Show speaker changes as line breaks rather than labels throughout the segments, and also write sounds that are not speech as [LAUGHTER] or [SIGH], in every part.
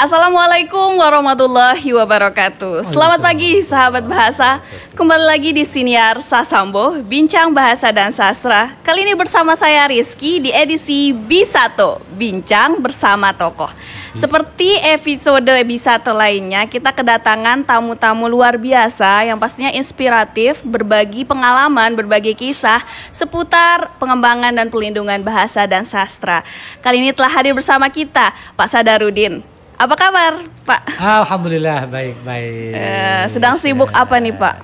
Assalamualaikum warahmatullahi wabarakatuh. Selamat pagi sahabat bahasa. Kembali lagi di Siniar Sasambo, Bincang Bahasa dan Sastra. Kali ini bersama saya Rizky di edisi B1, Bincang bersama Tokoh. Seperti episode B1 lainnya, kita kedatangan tamu-tamu luar biasa yang pastinya inspiratif, berbagi pengalaman, berbagi kisah seputar pengembangan dan pelindungan bahasa dan sastra. Kali ini telah hadir bersama kita Pak Sadarudin. Apa kabar, Pak?
Alhamdulillah baik baik.
Eh, sedang sibuk apa nih, Pak?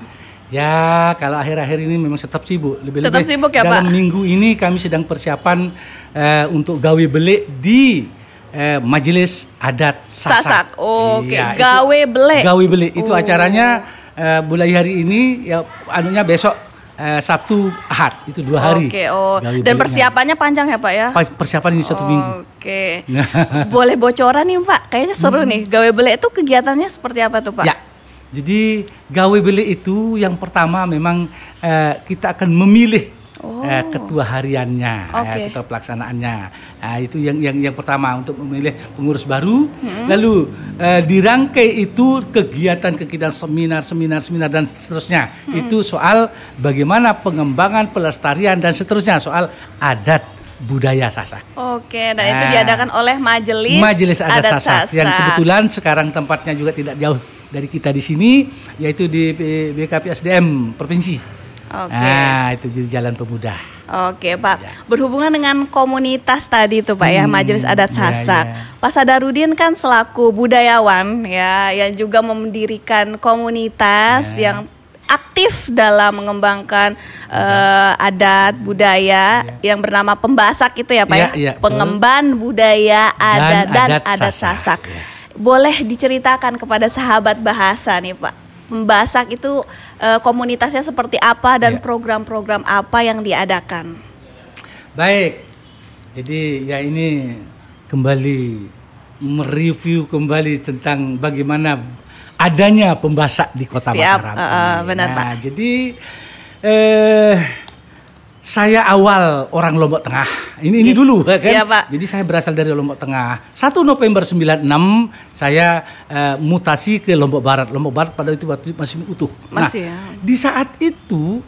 Ya, kalau akhir-akhir ini memang tetap sibuk. Lebih-lebih
Tetap sibuk ya,
dalam
Pak?
minggu ini kami sedang persiapan eh, untuk gawe belik di eh, Majelis Adat Sasak.
Sasak. Oke,
Iya, itu-
gawe belik.
Gawe belik itu
Oh.
acaranya eh, mulai hari ini ya anunya besok eh, Sabtu Ahad itu dua hari.
Oke, oh.
Gawe
Dan
beliknya.
persiapannya panjang ya, Pak ya?
Pa- persiapan ini satu minggu.
Oke. [LAUGHS] Boleh bocoran nih, Pak? Kayaknya seru nih. Gawe belik itu kegiatannya seperti apa tuh, Pak?
Hmm. Ya. Jadi gawe belik itu yang pertama memang eh, kita akan memilih eh, ketua hariannya,
Oh. Oke.
ya, ketua pelaksanaannya. Nah, itu yang yang yang pertama untuk memilih pengurus baru. Lalu eh, dirangkai itu kegiatan-kegiatan seminar, seminar, seminar dan seterusnya. Itu soal bagaimana pengembangan pelestarian dan seterusnya soal adat budaya Sasak.
Oke, dan itu
Nah.
diadakan oleh Majelis
Majelis Adat, Sasak, yang
Sasak.
kebetulan sekarang tempatnya juga tidak jauh dari kita di sini yaitu di B- BKP SDM provinsi.
Oke.
Nah, itu di Jalan Pemuda.
Oke, Pak. Berhubungan dengan komunitas tadi tuh, Pak ya,
Hmm,
Majelis Adat
ya,
Sasak.
ya.
Pak Sadarudin kan selaku budayawan ya, yang juga mendirikan komunitas
Ya.
yang aktif dalam mengembangkan eh, adat budaya yang bernama Pembasak itu ya, Pak
Ya,
ya.
ya, betul.
Pengemban budaya adat dan,
adat
adat,
Sasak,
Sasak.
ya.
Boleh diceritakan kepada sahabat bahasa nih, Pak. Pembasak itu eh, komunitasnya seperti apa dan
Ya.
program-program apa yang diadakan?
Baik. Jadi ya ini kembali mereview kembali tentang bagaimana adanya pembasak di Kota
Siap,
Mataram.
uh, uh, benar,
nah,
Pak.
Jadi eh saya awal orang Lombok Tengah. Ini ini dulu ya kan.
Iya, Pak.
Jadi saya berasal dari Lombok Tengah. 1 November 96 saya eh, mutasi ke Lombok Barat. Lombok Barat pada itu waktu itu masih utuh.
Masih, ya.
nah, di saat itu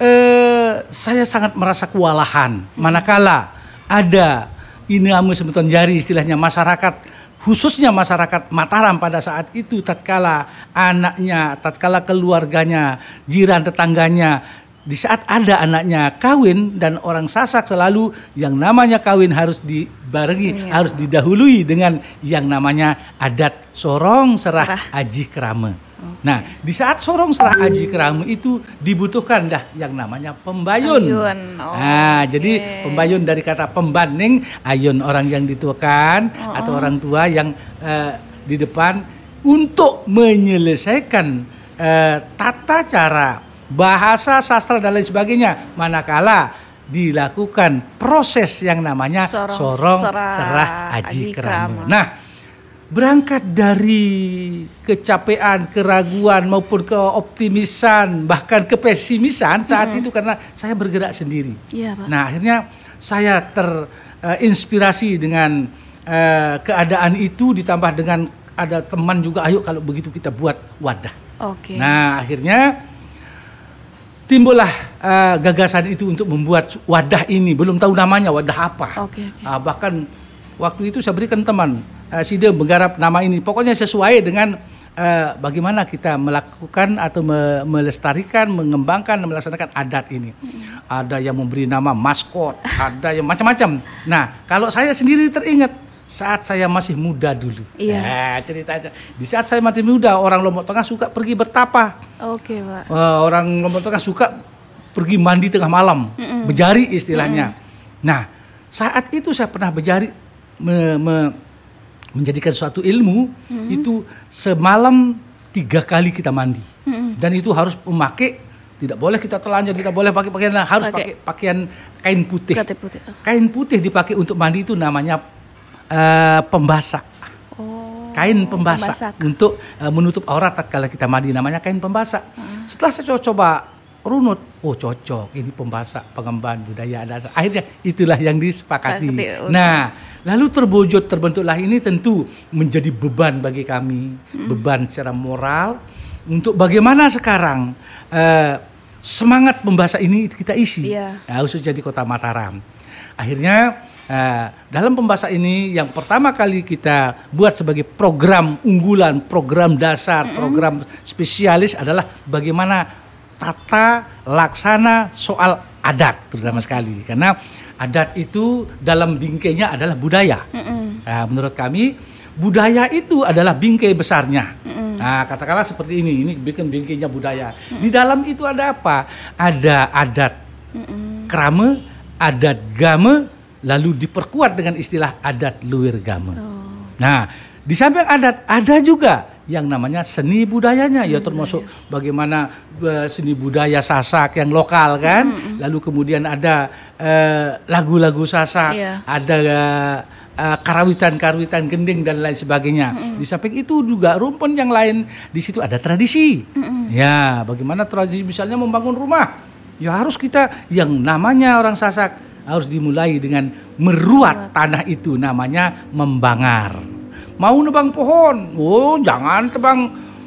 eh saya sangat merasa kewalahan. Manakala ada ini amu sebutan jari istilahnya masyarakat khususnya masyarakat Mataram pada saat itu tatkala anaknya, tatkala keluarganya, jiran tetangganya di saat ada anaknya kawin dan orang Sasak selalu yang namanya kawin harus dibarengi, harus didahului dengan yang namanya adat sorong serah,
Serah.
aji kerame. Nah, di saat sorong serah aji kerame itu dibutuhkan dah yang namanya pembayun.
Ayun, oh,
nah,
oke.
jadi pembayun dari kata pembanding, ayun orang yang dituakan
Oh,
atau orang tua yang eh, di depan untuk menyelesaikan eh, tata cara bahasa sastra dan lain sebagainya manakala dilakukan proses yang namanya
Sorong
sorong,
serah
serah,
aji
aji
kerama.
kerama. Nah, berangkat dari kecapean, keraguan maupun keoptimisan, bahkan kepesimisan saat itu karena saya bergerak sendiri.
Iya, Pak.
Nah, akhirnya saya terinspirasi dengan eh, keadaan itu ditambah dengan ada teman juga ayo kalau begitu kita buat wadah.
Oke.
Nah, akhirnya timbullah eh, gagasan itu untuk membuat wadah ini. Belum tahu namanya wadah apa.
Oke, oke.
Ah, bahkan waktu itu saya berikan teman uh, Side menggarap nama ini. Pokoknya sesuai dengan eh, bagaimana kita melakukan atau me- melestarikan, mengembangkan, melaksanakan adat ini. Ada yang memberi nama maskot, ada yang macam-macam. Nah, kalau saya sendiri teringat saat saya masih muda dulu.
Iya.
Nah, ceritanya. Di saat saya masih muda, orang Lombok Tengah suka pergi bertapa.
Oke, Pak.
Eh, orang Lombok Tengah suka pergi mandi tengah malam, berjari istilahnya. Nah, saat itu saya pernah berjari me- me- menjadikan suatu ilmu itu semalam tiga kali kita mandi, dan itu harus memakai tidak boleh kita telanjang, tidak boleh pakai pakaian harus
Pakai.
pakai pakaian kain putih.
Kain putih.
Kain putih dipakai untuk mandi itu namanya eh, pembasak.
Oh.
kain pembasak,
pembasak.
untuk eh, menutup aurat tatkala kita mandi namanya kain pembasak.
Hmm.
Setelah saya coba, coba runut. Oh cocok, ini pembahasa pengembangan budaya dasar. Akhirnya itulah yang disepakati.
Sepakati, oke.
Nah, lalu terwujud terbentuklah ini tentu menjadi beban bagi kami, beban secara moral untuk bagaimana sekarang eh, semangat pembahasa ini kita isi,
Iya.
ya, khususnya di Kota Mataram. Akhirnya eh, dalam pembahasa ini yang pertama kali kita buat sebagai program unggulan, program dasar, program spesialis adalah bagaimana tata laksana soal adat terutama sekali karena adat itu dalam bingkainya adalah budaya. Nah, menurut kami budaya itu adalah bingkai besarnya. Nah, katakanlah seperti ini, ini bikin bingkainya budaya. Di dalam itu ada apa? Ada adat krame, adat game, lalu diperkuat dengan istilah adat luir game. Nah, di samping adat ada juga yang namanya seni budayanya ya termasuk bagaimana eh, seni budaya Sasak yang lokal kan. Lalu kemudian ada eh, lagu-lagu Sasak,
Iya.
ada eh, karawitan-karawitan gending dan lain sebagainya. Di samping itu juga rumpun yang lain di situ ada tradisi. Ya, bagaimana tradisi misalnya membangun rumah. Ya harus kita yang namanya orang Sasak harus dimulai dengan meruat tanah itu namanya membangar. Mau nebang pohon, oh jangan tebang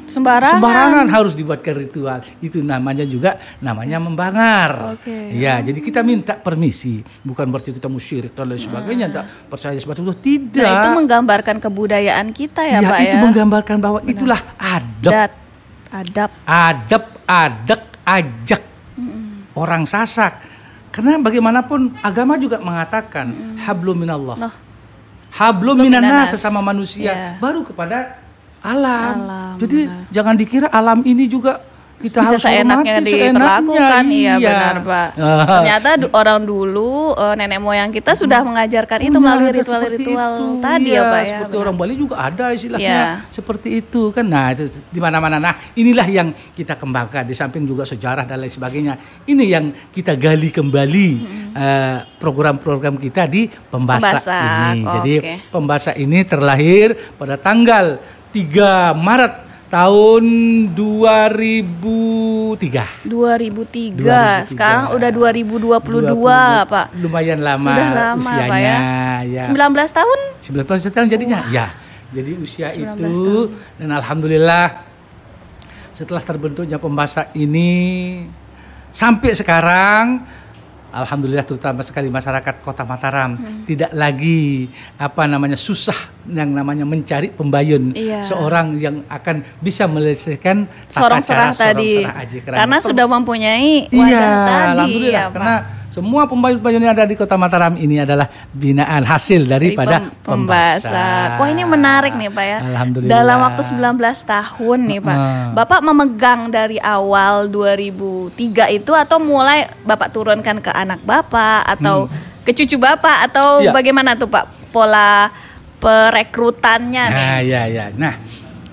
Sembarangan.
sembarangan harus dibuatkan ritual. Itu namanya juga namanya membangar.
Oke.
Ya, jadi kita minta permisi, bukan berarti kita musyrik dan lain sebagainya, tak percaya seperti itu. Tidak.
Nah, itu menggambarkan kebudayaan kita ya,
Ya,
Pak
itu
ya.
menggambarkan bahwa itulah adab,
Adat, adab.
adab, adek, ajak orang Sasak. Karena bagaimanapun agama juga mengatakan hablum minallah.
Noh,
Hablum minanas sesama manusia
Ya.
baru kepada alam.
Alam,
Jadi
benar.
jangan dikira alam ini juga kita
bisa
harus
seenaknya
hormati,
diperlakukan. iya,
Iya.
benar pak. [LAUGHS] Ternyata du- orang dulu eh, nenek moyang kita sudah mengajarkan itu melalui ritual-ritual tadi
Iya,
ya pak ya
seperti
benar.
orang Bali juga ada istilahnya
Iya.
seperti itu kan. Nah itu di mana-mana. Nah inilah yang kita kembangkan. Di samping juga sejarah dan lain sebagainya. Ini yang kita gali kembali eh, program-program kita di pembasak,
Pembasak,
ini. Jadi
oke.
pembasak ini terlahir pada tanggal 3 Maret tahun 2003
2003,
2003.
sekarang udah 2022 pak.
Lumayan lama
sudah lama
usianya.
pak ya.
Ya.
19 tahun?
19 tahun jadinya? Ya. Jadi usia
19
itu
tahun.
dan alhamdulillah setelah terbentuknya pembasak ini sampai sekarang alhamdulillah terutama sekali masyarakat Kota Mataram.
Hmm.
tidak lagi apa namanya susah yang namanya mencari pembayun.
Iya.
seorang yang akan bisa menyelesaikan tata
sorong serah tadi.
sorong serah aji
karena
per-
sudah mempunyai wadah
Iya,
tadi
alhamdulillah.
ya,
karena
pak
semua pembayun-pembayun yang ada di Kota Mataram ini adalah binaan hasil
Dari
daripada
pem- pembasak. Wah ini menarik nih Pak ya.
Alhamdulillah.
Dalam waktu 19 tahun nih Pak. Bapak memegang dari awal 2003 itu atau mulai Bapak turunkan ke anak Bapak atau ke cucu Bapak atau
Hmm. Iya.
bagaimana tuh Pak pola perekrutannya nih?
Nah, ya, ya. Nah,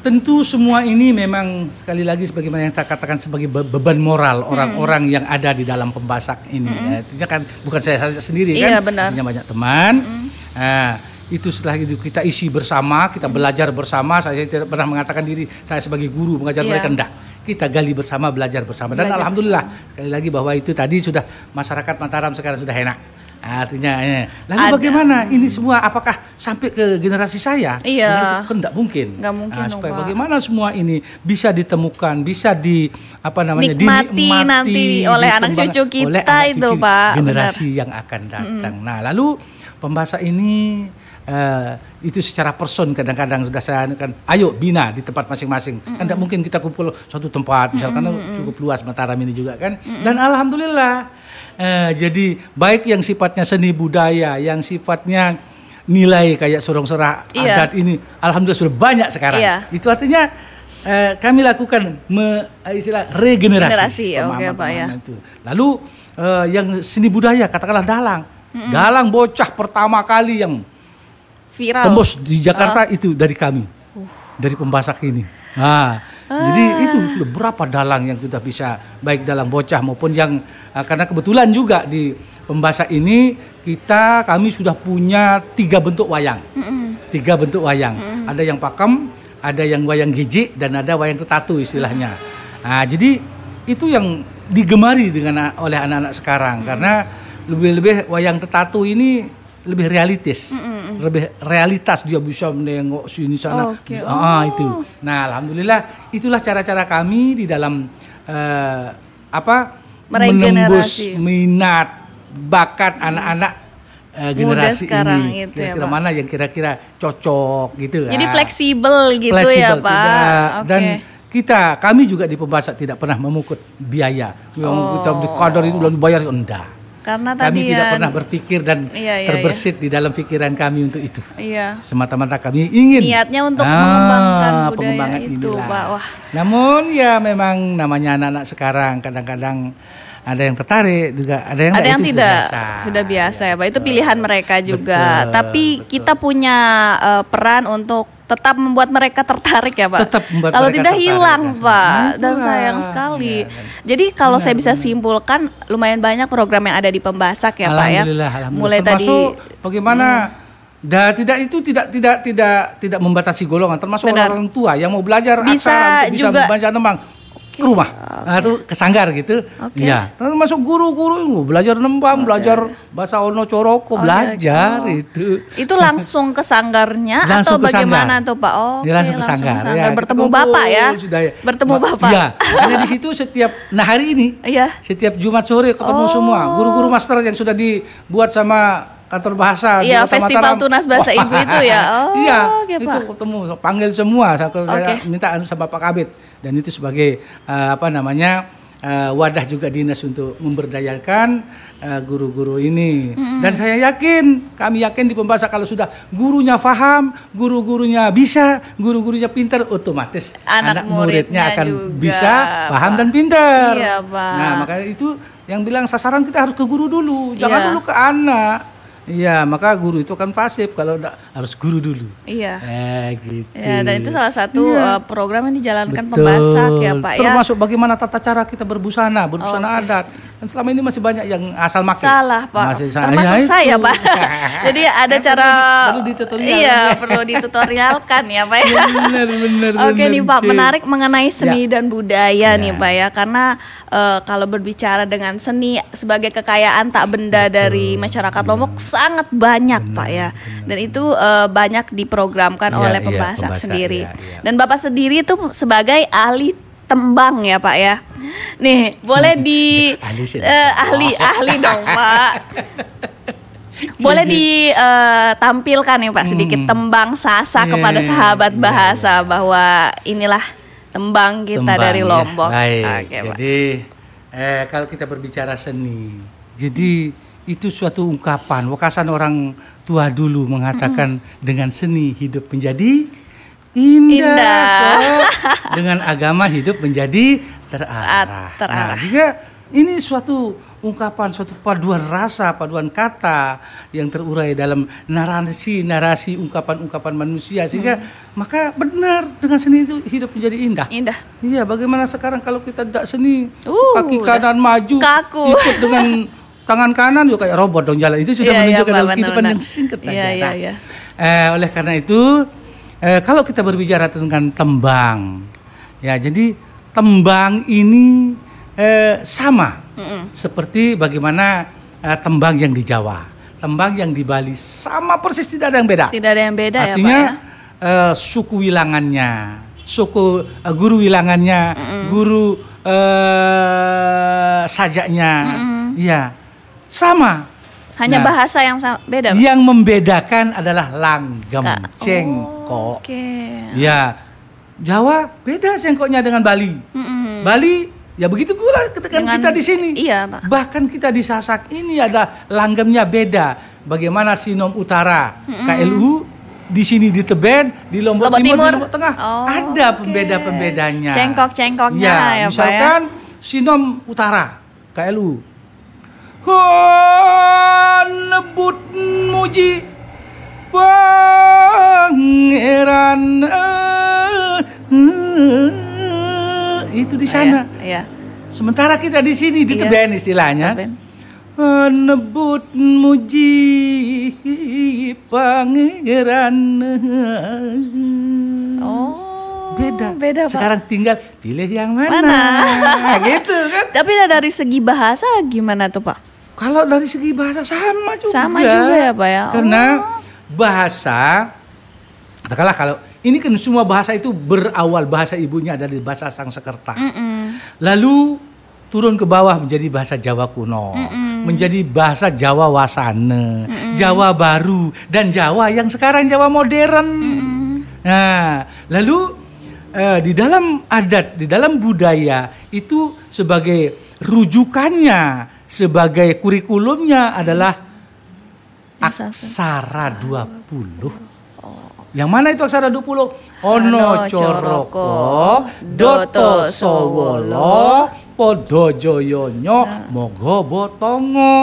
tentu semua ini memang sekali lagi sebagaimana yang saya katakan sebagai be- beban moral orang-orang yang ada di dalam pembasak ini. Ya, Artinya kan bukan saya sendiri
Iya,
kan,
benar.
artinya banyak teman. Nah, itu setelah itu kita isi bersama, kita belajar bersama. Saya tidak pernah mengatakan diri saya sebagai guru mengajar
Iya.
mereka enggak. Kita gali bersama, belajar bersama. Dan
Belajar
alhamdulillah sekali lagi bahwa itu tadi sudah masyarakat Mataram sekarang sudah enak. Artinya, eh. lalu
Ada.
bagaimana ini semua? Apakah sampai ke generasi saya?
Iya.
Generasi- kan enggak mungkin.
Nggak mungkin
Nah, supaya
Pak.
bagaimana semua ini bisa ditemukan, bisa di apa namanya
Nikmati nanti oleh anak cucu kita
oleh anak
itu,
cucu
Pak.
Generasi yang akan datang. Nah, lalu pembahasan ini eh, itu secara person kadang-kadang sudah saya kan ayo bina di tempat masing-masing kan tidak mungkin kita kumpul suatu tempat misalkan cukup luas Mataram ini juga kan dan alhamdulillah eh, jadi baik yang sifatnya seni budaya yang sifatnya nilai kayak sorong serah
Iya.
adat ini alhamdulillah sudah banyak sekarang
Iya.
itu artinya eh, kami lakukan me, eh, istilah regenerasi
Generasi,
pemahaman-
Pak, ya.
itu. lalu eh, yang seni budaya katakanlah dalang dalang bocah pertama kali yang
Viral.
tembus di Jakarta
Ah.
itu dari kami
Uh.
dari pembasak ini nah jadi itu sudah berapa dalang yang sudah bisa baik dalang bocah maupun yang eh, karena kebetulan juga di pembasak ini kita kami sudah punya tiga bentuk wayang. Tiga bentuk wayang. Ada yang pakem ada yang wayang giji dan ada wayang ketatu istilahnya. Nah jadi itu yang digemari dengan oleh anak-anak sekarang. Karena lebih-lebih wayang tetatu ini lebih realitis, lebih realitas dia bisa menengok sini sana.
Oke,
Ah,
oh.
itu. Nah, alhamdulillah itulah cara-cara kami di dalam eh, apa menembus minat bakat anak-anak eh, generasi
sekarang
ini.
itu ya,
Kira-kira
Pak.
mana yang kira-kira cocok gitu
Jadi
kan.
fleksibel gitu ya,
Fleksibel,
Pak.
tidak.
Oke.
Dan kita, kami juga di pembasak tidak pernah memukut biaya. Yang
Oh.
kita di kadar itu belum dibayar, enggak.
Karena
Kami
tadi
tidak
ya-
pernah berpikir dan
Iya, iya,
terbersit di dalam pikiran kami untuk itu.
Iya.
Semata-mata kami ingin
Niatnya untuk
Ah,
mengembangkan budaya
pengembangan
itu,
inilah.
Pak. Wah.
Namun ya memang namanya anak-anak sekarang kadang-kadang ada yang tertarik juga, ada yang
Ada
enggak,
yang
itu
tidak
sudah
sudah biasa
Iya,
ya, Pak. Itu pilihan mereka juga.
Betul,
Tapi kita punya eh, peran untuk tetap membuat mereka tertarik ya, Pak.
Tetap membuat
kalau
mereka
tidak
tertarik,
hilang,
ya.
Pak. Dan sayang sekali.
Iya, kan.
Jadi kalau saya bisa simpulkan lumayan banyak program yang ada di Pembasak ya, Pak ya. Mulai tadi
termasuk bagaimana da, tidak itu tidak tidak tidak tidak membatasi golongan termasuk
Benar.
orang tua yang mau belajar
Bisa
aksara untuk bisa
juga-
membaca nembang ke rumah nah, itu ke sanggar gitu
Oke.
ya termasuk guru-guru belajar nembang belajar bahasa ono coroko
Oke,
belajar
oke. Oh.
itu
itu langsung ke sanggarnya
Langsung
atau
ke
bagaimana
sanggar.
tuh Pak? Oh,
Dia langsung ke sanggar, ya.
Bertemu
Kumpul,
Bapak ya.
sudah ya.
Bertemu
Ma-
Bapak.
Iya, karena di situ setiap nah hari ini
Iya.
setiap Jumat sore ketemu
Oh.
semua guru-guru master yang sudah dibuat sama kantor bahasa di
Iya, Festival
Mataram.
Tunas Bahasa Ibu itu ya? [LAUGHS] Oh,
iya,
oke,
itu
Pak.
ketemu panggil semua saya,
Oke.
minta sama Pak Kabit dan itu sebagai eh, apa namanya eh, wadah juga dinas untuk memberdayakan eh, guru-guru ini dan saya yakin kami yakin di pembahasan kalau sudah gurunya faham guru-gurunya bisa guru-gurunya pintar otomatis
Anak muridnya
akan
juga,
bisa paham
Pak.
dan pintar
Iya, Pak.
nah makanya itu yang bilang sasaran kita harus ke guru dulu jangan
Iya.
dulu ke anak iya maka guru itu kan pasif kalau enggak harus guru dulu
Iya.
eh gitu
Ya, dan itu salah satu
Iya.
uh, program yang dijalankan
Betul.
pembasak ya Pak ya.
Termasuk bagaimana tata cara kita berbusana, berbusana adat. Dan selama ini masih banyak yang asal makai.
Salah Pak,
Masih salah.
termasuk
Ya,
saya. Pak. [LAUGHS] Jadi ada
Ya,
cara,
perlu di- perlu ditutorial.
iya perlu ditutorialkan ya Pak ya.
Bener, bener,
Oke
bener,
nih Pak,
Cik.
menarik mengenai seni dan budaya nih
Ya.
Pak ya, karena eh, kalau berbicara dengan seni sebagai kekayaan tak benda dari masyarakat Lombok sangat banyak Pak ya, dan itu eh, banyak diprogramkan
Iya,
oleh
iya,
pembasak
pembasak,
sendiri.
iya, iya.
Dan Bapak sendiri itu sebagai ahli tembang ya Pak ya. Nih, boleh [LAUGHS] di
Ahli sih.
eh, ahli [LAUGHS] ahli dong Pak. Boleh ditampilkan nih Pak sedikit tembang sasa
Iya,
kepada sahabat
iya,
bahasa bahwa inilah tembang kita
Tembang,
dari
ya.
Lombok.
Baik.
Oke, Pak.
jadi eh, kalau kita berbicara seni, jadi itu suatu ungkapan. Wakasan orang tua dulu mengatakan dengan seni hidup menjadi indah,
Indah.
kok. dengan agama hidup menjadi terarah.
At- terarah.
Nah, juga ini suatu ungkapan, suatu paduan rasa, paduan kata yang terurai dalam narasi-narasi ungkapan-ungkapan manusia sehingga maka benar dengan seni itu hidup menjadi indah.
Indah.
Iya, bagaimana sekarang kalau kita tidak seni,
Uh,
kaki
udah
kanan maju,
kaku.
ikut dengan [LAUGHS] tangan kanan juga kayak robot dong jalan. Itu sudah
Iya, iya,
menunjukkan
Pak, benar,
kehidupan
benar.
yang singkat saja.
Iya, iya,
Nah,
iya.
eh, oleh karena itu, eh, kalau kita berbicara tentang tembang, ya jadi tembang ini eh, sama seperti bagaimana eh, tembang yang di Jawa, tembang yang di Bali sama persis tidak ada yang beda.
Tidak ada yang beda
Artinya
ya Pak ya.
eh, suku wilangannya, suku eh, guru wilangannya, guru eh, sajaknya, ya sama.
Hanya
Nah,
bahasa yang beda. Pak?
Yang membedakan adalah langgam,
Ka-
cengkok.
Oh, Oke.
Ya, Jawa beda cengkoknya dengan Bali.
Mm-mm.
Bali ya begitu pula ketika
Dengan-
kita di sini.
Iya, Pak.
Bahkan kita di Sasak ini ada langgamnya beda. Bagaimana Sinom Utara, KLU di sini di Teben, di Lombok,
Lombok
Timur,
Timur.
di Lombok Tengah
Oh,
ada
oke.
pembeda-pembedanya.
Cengkok-cengkoknya
ya,
ya, Pak, ya.
misalkan Sinom Utara, KLU. Nebut muji pangeran eh, itu di sana.
Iya.
Sementara kita di sini di
Iya.
Teben istilahnya.
Teben.
Nebut muji pangeran.
Oh.
Beda beda.
beda, Pak.
Sekarang tinggal pilih yang mana.
Mana? [LAUGHS]
gitu kan.
Tapi dari segi bahasa gimana tuh Pak?
Kalau dari segi bahasa sama juga.
Sama juga ya, Pak, ya?
Karena
Oh.
bahasa katakanlah kalau ini kan semua bahasa itu berawal bahasa ibunya dari bahasa Sanskerta. Lalu turun ke bawah menjadi bahasa Jawa kuno, menjadi bahasa Jawa wasana, Jawa baru dan Jawa yang sekarang Jawa modern. Nah, lalu eh, di dalam adat, di dalam budaya itu sebagai rujukannya, sebagai kurikulumnya adalah
Aksara.
aksara 20. Yang mana itu aksara 20? Ono
Ono
coroko, doto sowolo, podo joyonyo, mogo botongo.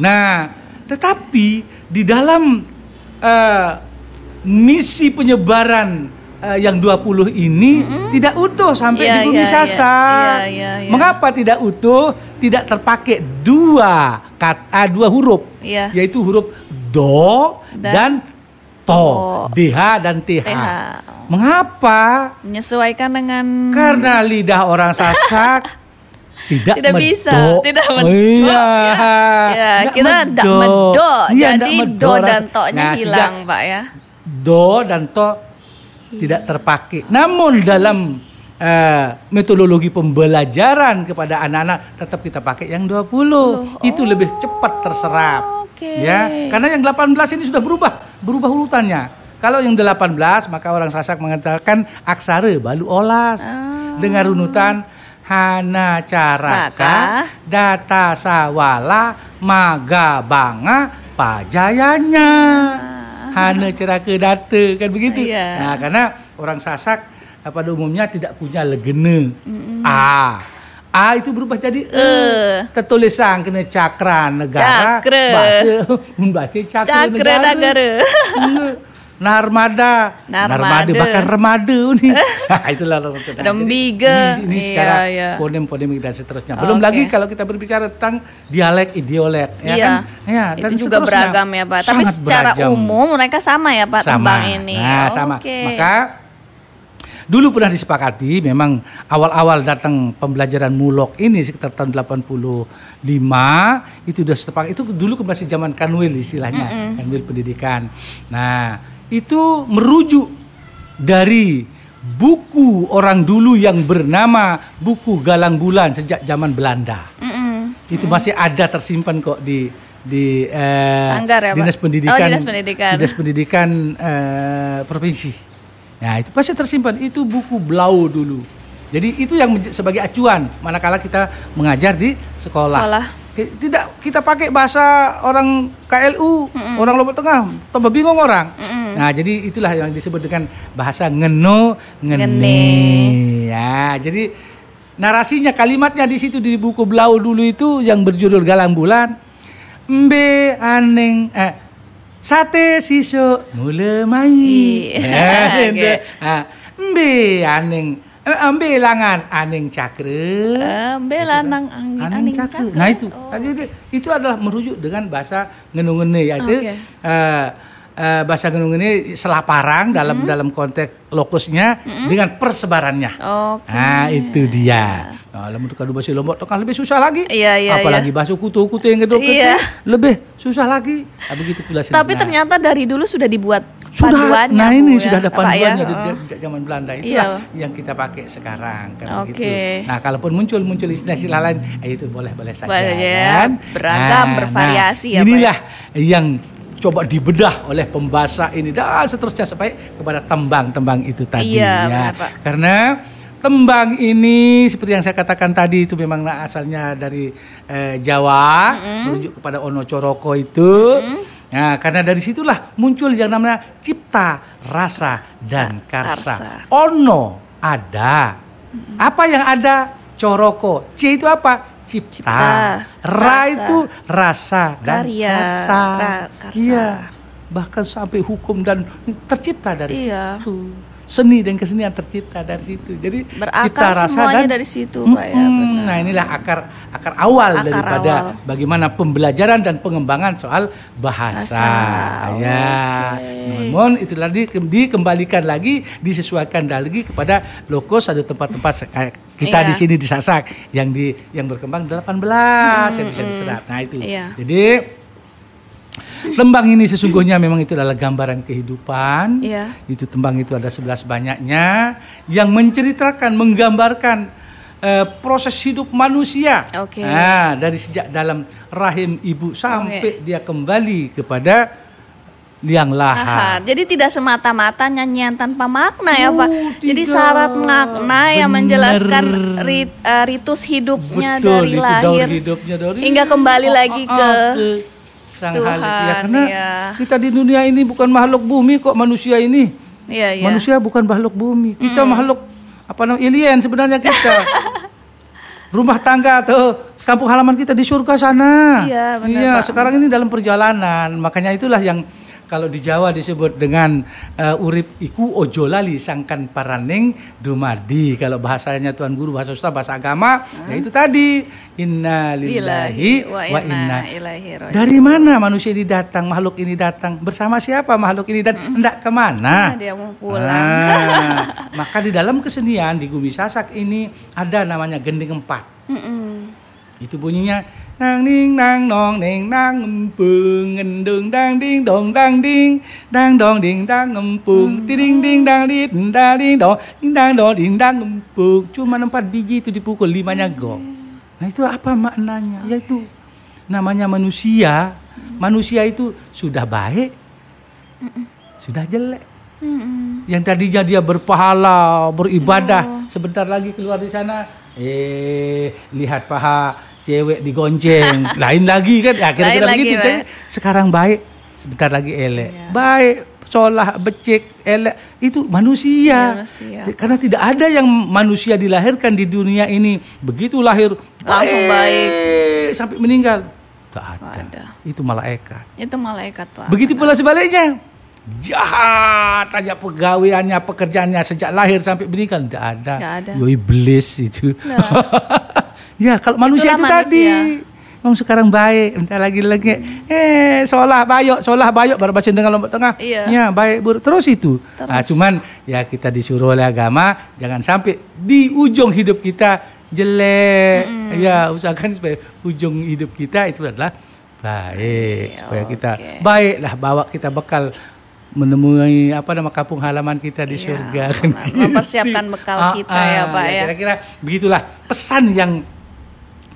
Nah, tetapi di dalam eh, misi penyebaran eh, yang 20 ini tidak utuh sampai
Iya,
di bumi
iya,
sasa.
iya, iya, iya.
Mengapa tidak utuh? Tidak terpakai dua kata dua huruf,
Iya.
yaitu huruf do
Dan
dan, to,
to.
dh dan th.
TH.
Mengapa?
Menyesuaikan dengan
Karena lidah orang Sasak [LAUGHS] tidak,
Tidak
medok.
bisa, tidak
Oh,
medok,
Iya,
ya,
Nggak
kita tidak medok,
Iya,
jadi
nggak medok
do dan to-nya
Nah, sehingga
hilang, Pak ya.
do dan to tidak terpakai. Namun dalam eh, metodologi pembelajaran kepada anak-anak tetap kita pakai yang 20. Itu lebih cepat terserap.
Oke.
Ya, karena yang 18 ini sudah berubah, berubah urutannya. Kalau yang 18 maka orang Sasak mengatakan aksara balu olas dengan runutan Hana Caraka. Data Sawala, Maga Banga, Pajayanya. Hana Ceraka Data kan begitu.
Iya.
Nah, karena orang Sasak eh, pada umumnya tidak punya legene. A. A itu berubah jadi e. Tertulisan kena cakra negara.
Cakra.
Bahasa membaca cakra,
Cakra negara.
Iya. Narmada,
Narmada.
bahkan remada ni. [LAUGHS] [LAUGHS] Itulah Narmada.
Rembiga.
Ini, ini
Iya,
secara
iya.
fonem-fonemik dan seterusnya. Belum
Oke.
lagi kalau kita berbicara tentang dialek ideolek, ya
Iya.
kan? Ya,
itu juga beragam ya Pak. Tapi secara
beragam.
umum mereka sama ya Pak
sama.
tembang ini.
Nah, sama.
Oke.
Maka dulu pernah disepakati memang awal-awal datang pembelajaran mulok ini sekitar tahun 85 itu sudah setepak itu dulu masih zaman kanwil istilahnya, kanwil pendidikan. Nah, itu merujuk dari buku orang dulu yang bernama buku Galang Bulan sejak zaman Belanda.
Mm-mm.
Itu masih ada tersimpan kok di di eh,
Sanggar ya, Pak?
dinas
Oh,
pendidikan
Dinas Pendidikan.
Dinas pendidikan eh, provinsi. Nah itu pasti tersimpan itu buku Blau dulu. Jadi itu yang sebagai acuan manakala kita mengajar di sekolah.
Sekolah.
Tidak kita pakai bahasa orang KLU, orang Lombok Tengah, tambah bingung orang. Nah jadi itulah yang disebut dengan bahasa ngeno ngene.
Ngene.
Ya jadi narasinya kalimatnya di situ di buku Blau dulu itu yang berjudul Galang Bulan. Mbe aneng eh, sate siso mule mai. Eh, [LAUGHS]
oke.
gitu. Ah, Mbe aneng eh, mbe langan aneng cakre.
Eh, bela nang angin
Aning
aning
cakre. Nah itu,
Oh.
Jadi itu, adalah merujuk dengan bahasa ngenungene yaitu
Oke.
eh, eh, bahasa ngenungene selaparang dalam
Mm-hmm.
dalam konteks lokusnya dengan persebarannya.
Oke.
Nah itu dia. Nah, lamun kadu bahasa Lombok Tengah lebih susah lagi.
Iya, iya,
Apalagi bahasa kutu-kutu yang gedok
Iya.
lebih susah lagi. Nah, begitu pula
Tapi
Nah,
ternyata dari dulu sudah dibuat
sudah
panduannya,
nah
Bu,
ini
ya,
sudah ada
Pak, ya?
panduannya di-
Oh.
sejak zaman Belanda itulah
Iya.
yang kita pakai sekarang kan
Oke.
begitu. Nah, kalaupun muncul muncul istilah-istilah lain eh, itu boleh-boleh saja
Boleh ya,
kan.
beragam, bervariasi ya, Pak,
Inilah yang coba dibedah oleh pembaca ini dan seterusnya sampai kepada tembang-tembang itu tadi
Iya,
ya.
benar, Pak.
Karena tembang ini seperti yang saya katakan tadi itu memang asalnya dari eh, Jawa merujuk kepada Ono Coroko itu. Nah, karena dari situlah muncul yang namanya cipta, rasa dan karsa.
Karsa.
Ono ada. Apa yang ada? Coroko. C itu apa? Cipta.
Cipta,
Ra
rasa.
itu rasa dan
Karya,
karsa.
ra- karsa.
Iya. Bahkan sampai hukum dan tercipta dari
Iya.
situ. Seni dan kesenian tercipta dari situ. Jadi
Berakar
cita rasa
semuanya
dan
dari situ, Pak ya. Benar.
Nah inilah akar akar awal
Akar
daripada
awal.
bagaimana pembelajaran dan pengembangan soal bahasa.
Bahasa,
Ya,
oke.
namun itu tadi ke- dikembalikan lagi, disesuaikan lagi kepada lokos ada tempat-tempat kayak kita
Iya.
di sini di Sasak yang di yang berkembang 18 yang bisa diserap. Nah itu.
Iya.
Jadi Tembang ini sesungguhnya memang itu adalah gambaran kehidupan.
Iya.
Itu tembang itu ada 11 banyaknya yang menceritakan, menggambarkan eh, proses hidup manusia.
Oke.
Nah, dari sejak dalam rahim ibu sampai dia kembali kepada liang
Aha,
lahat.
jadi tidak semata-mata nyanyian tanpa makna ya
Oh,
Pak. Jadi
tidak.
syarat makna yang
Bener.
menjelaskan rit- eh, ritus hidupnya
Betul,
dari
itu
lahir
daur hidupnya dari
hingga kembali lagi
ah,
ke
sang
Tuhan,
Halik. Ya, karena
iya.
kita di dunia ini bukan makhluk bumi kok manusia ini.
Iya, iya.
Manusia bukan makhluk bumi. Kita makhluk apa namanya alien sebenarnya kita. [LAUGHS] Rumah tangga atau kampung halaman kita di surga sana.
Iya, benar,
Iya, sekarang ini dalam perjalanan. Makanya itulah yang kalau di Jawa disebut dengan eh, urip iku ojo lali sangkan paraning dumadi. Kalau bahasanya Tuan Guru bahasa Ustaz bahasa agama ya itu tadi inna lillahi wa inna
ilaihi
dari mana manusia ini datang, makhluk ini datang? Bersama siapa makhluk ini dan hendak ke mana?
Ah, dia mau pulang.
Ah, [LAUGHS] maka di dalam kesenian di Gumi Sasak ini ada namanya gending empat.
Mm-mm.
Itu bunyinya nang ning nang nong ning nang empung ngendung dang ding dong dang ding dang dong ding dang empung ding ding dang di dang ding dong ding dang dong ding dang empung cuma empat biji itu dipukul limanya gong nah itu apa maknanya? Yaitu namanya manusia. Manusia itu sudah baik sudah jelek. Yang tadinya dia berpahala, beribadah, sebentar lagi keluar di sana, eh lihat paha cewek digonceng, [LAUGHS] lain lagi kan, ya kira-kira
Lain lagi,
begitu. Jadi sekarang baik, sebentar lagi elek,
Iya.
baik, solah, becek, elek, itu manusia.
Manusia.
Karena tidak ada yang manusia dilahirkan di dunia ini begitu lahir
Langsung baik.
sampai meninggal, tak ada.
Ada.
Itu malaikat.
Itu malaikat Pak.
Begitu pula sebaliknya. Jahat aja pegawaiannya, pekerjaannya sejak lahir sampai meninggal tidak ada.
Nggak ada.
Yo iblis itu.
Nah. [LAUGHS]
ya kalau manusia itu
Itulah
tadi.
manusia.
Om sekarang baik, entar lagi lagi. Eh, solah bayok, solah bayok baru baca dengan lombok tengah.
Iya.
Ya, baik buruk terus itu.
Terus.
Nah, cuman ya kita disuruh oleh agama jangan sampai di ujung hidup kita jelek. Ya, usahakan supaya ujung hidup kita itu adalah baik supaya kita
Oke.
baiklah bawa kita bekal menemui apa nama kampung halaman kita di
Iya,
surga
benar. Mempersiapkan [LAUGHS] bekal kita ya, Pak, ya.
Kira-kira begitulah pesan yang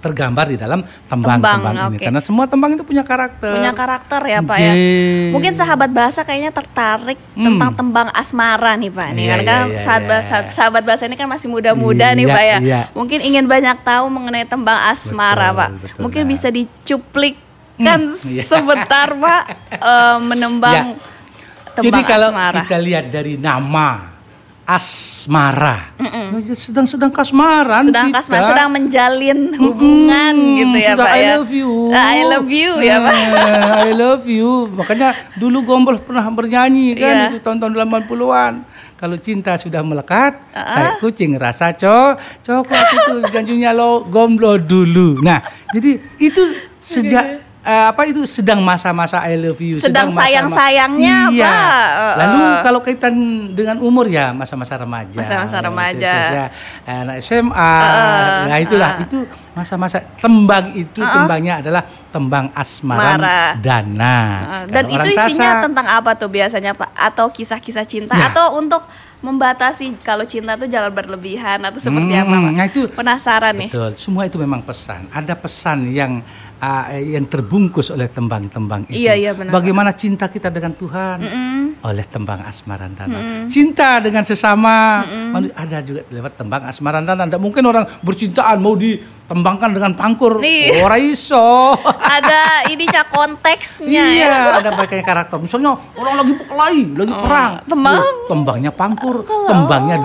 tergambar di dalam tembang-tembang
Tembang,
ini karena semua tembang itu punya karakter.
punya karakter ya Pak ya.
Oke.
Mungkin sahabat bahasa kayaknya tertarik
Hmm.
tentang tembang asmara nih Pak. Nih
Iya,
karena
iya,
kan
iya,
sahabat
iya.
sahabat- sahabat bahasa ini kan masih muda-muda nih
Iya,
Pak ya.
iya.
Mungkin ingin banyak tahu mengenai tembang asmara
Betul,
Pak.
betul,
Mungkin
Nak.
bisa dicuplikkan
iya.
sebentar Pak eh, menembang tembang
Jadi kalau
asmara.
kita lihat dari nama asmara, sedang-sedang kasmaran
sedang
kita.
kasmara sedang menjalin hubungan
Mm,
gitu ya
sudah
Pak
I
ya.
love you.
Ah, I love you ya Pak.
Eh, [LAUGHS] I love you. Makanya dulu Gombol pernah bernyanyi kan
Iya.
itu tahun-tahun 80-an. Kalau cinta sudah melekat,
Ah.
kayak kucing rasa co, coklat itu janjinya lo gomblo dulu. Nah, jadi itu sejak [LAUGHS] eh, apa itu sedang masa-masa I love you,
Sedang
masa-masa-
sayang-sayangnya,
iya.
Pak. Eh,
Lalu
eh.
kalau kaitan dengan umur ya masa-masa remaja,
Masa-masa
Ya,
remaja.
usia-usia anak SMA,
Eh,
ya itulah
eh.
itu masa-masa tembang itu
Uh-uh.
tembangnya adalah tembang asmaran
Mara.
dana.
Uh, dan itu isinya
Sasak,
tentang apa tuh biasanya Pak? Atau kisah-kisah cinta
Ya.
atau untuk membatasi kalau cinta tuh jangan berlebihan atau seperti
Hmm,
apa Pak?
nah itu-
penasaran nih.
Betul, semua itu memang pesan. Ada pesan yang uh, yang terbungkus oleh tembang-tembang itu.
Iya, iya, benar.
Bagaimana cinta kita dengan Tuhan
Mm-mm.
oleh tembang asmaran dana. Cinta dengan sesama manu- ada juga lewat tembang asmaran dana. Tidak mungkin orang bercintaan mau ditembangkan dengan pangkur.
Nih.
Ora iso. [LAUGHS]
Ada ininya konteksnya ya.
iya, ada banyak karakter. Misalnya orang lagi berkelahi, lagi perang.
Oh, tembang.
Tuh, Tembangnya pangkur, tembangnya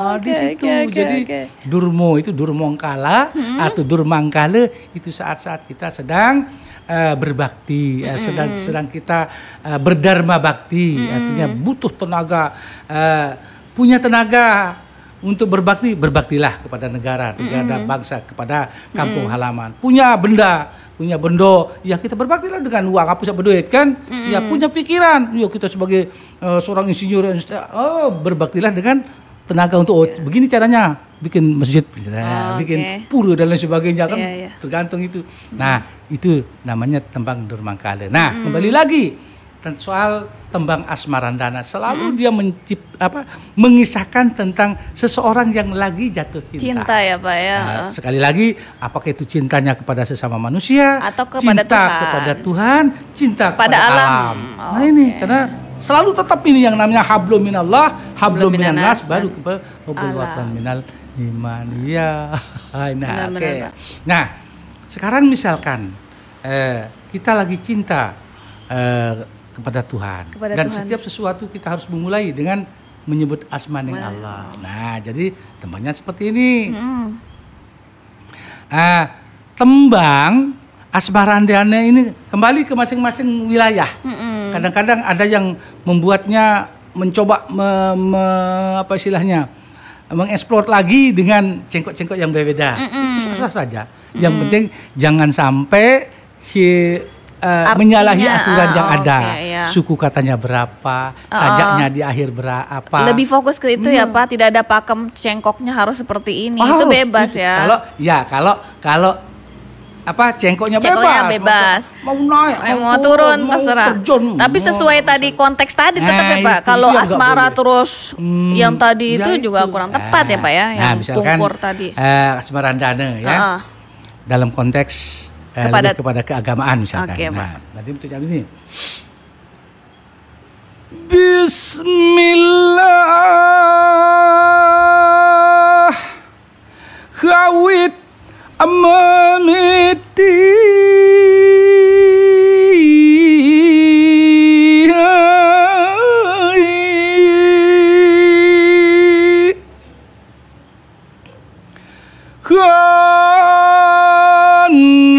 durma. Ah, di situ.
oke, oke,
Jadi
oke.
durmo itu durmongkala atau durmangkala itu saat-saat kita sedang eh, berbakti, eh, sedang sedang kita eh, berdharma bakti, artinya butuh tenaga, eh, punya tenaga untuk berbakti, berbaktilah kepada negara, negara bangsa, kepada kampung halaman. Punya benda, punya bendo, ya kita berbaktilah dengan uang apa bisa berduit kan? Ya punya pikiran, ya kita sebagai eh, seorang insinyur, oh berbaktilah dengan tenaga untuk oh, begini caranya bikin masjid, misalnya,
Oh,
bikin
oke.
pura dan lain sebagainya kan
Iya, iya.
tergantung itu. Nah, itu namanya tembang Durmangkala. Nah, kembali lagi dan soal tembang Asmarandana selalu dia mencip apa mengisahkan tentang seseorang yang lagi jatuh cinta.
Cinta ya Pak ya.
Nah, sekali lagi, apakah itu cintanya kepada sesama manusia,
Atau kepada
cinta
Tuhan.
kepada Tuhan, cinta
Pada
kepada
alam.
alam.
Oh,
nah ini
oke.
karena selalu tetap ini yang namanya hablum minallah, hablum
Hablum
minan nas,
minannas,
baru ke minal iman. Ya, [LAUGHS] nah, oke.
Pak.
Nah, sekarang misalkan eh, kita lagi cinta eh, kepada Tuhan
Kepada
dan
Tuhan.
setiap sesuatu kita harus memulai dengan menyebut asmaning Allah. Nah, jadi tembangnya seperti ini.
Mm.
Ah, tembang asmarandana ini kembali ke masing-masing wilayah. Kadang-kadang ada yang membuatnya mencoba me- me- apa istilahnya mengeksplor lagi dengan cengkok-cengkok yang berbeda. Itu sah saja. Yang penting jangan sampai si
Artinya,
menyalahi aturan yang
ah,
ada.
oke, ya.
Suku katanya berapa, sajaknya di akhir berapa.
Lebih fokus ke itu ya Pak, tidak ada pakem cengkoknya harus seperti ini.
Oh,
itu
harus
bebas ya.
Kalau ya kalau kalau apa cengkoknya,
Cengkoknya
bebas,
bebas.
Mau, mau naik,
Eh, mau turun terserah.
terjun,
Tapi
mau-
sesuai tadi konteks tadi tetap
Nah,
ya Pak.
itu-
Kalau
itu
asmara terus
Hmm,
yang tadi
ya
itu juga kurang tepat ya Pak ya,
Nah,
yang
misalkan,
pungkur tadi.
eh, asmarandana ya.
Heeh.
Dalam konteks eh,
Kepada-
kepada keagamaan misalkan.
Oke, Pak.
nah, tadi untuk jam ini. Bismillah Kan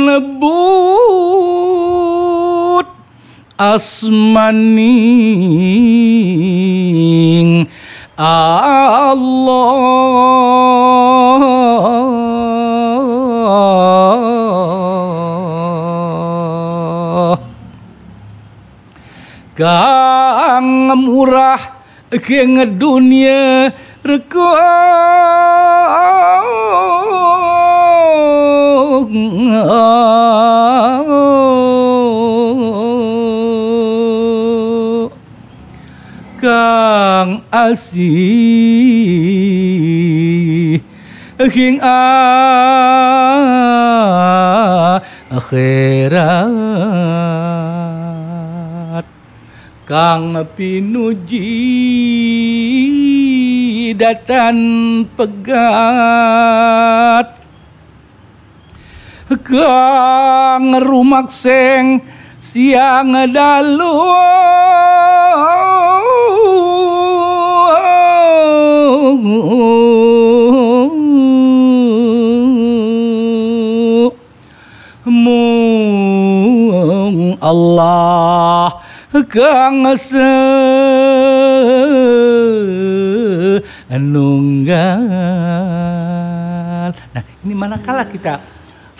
lebut asmaning Allah Kang murah keng dunia rekong. Kang asih King akhirat Kang pinuji datan pegat. Kang rumakseng siang dalu. Allah kang senunggal. Nah, ini manakala kita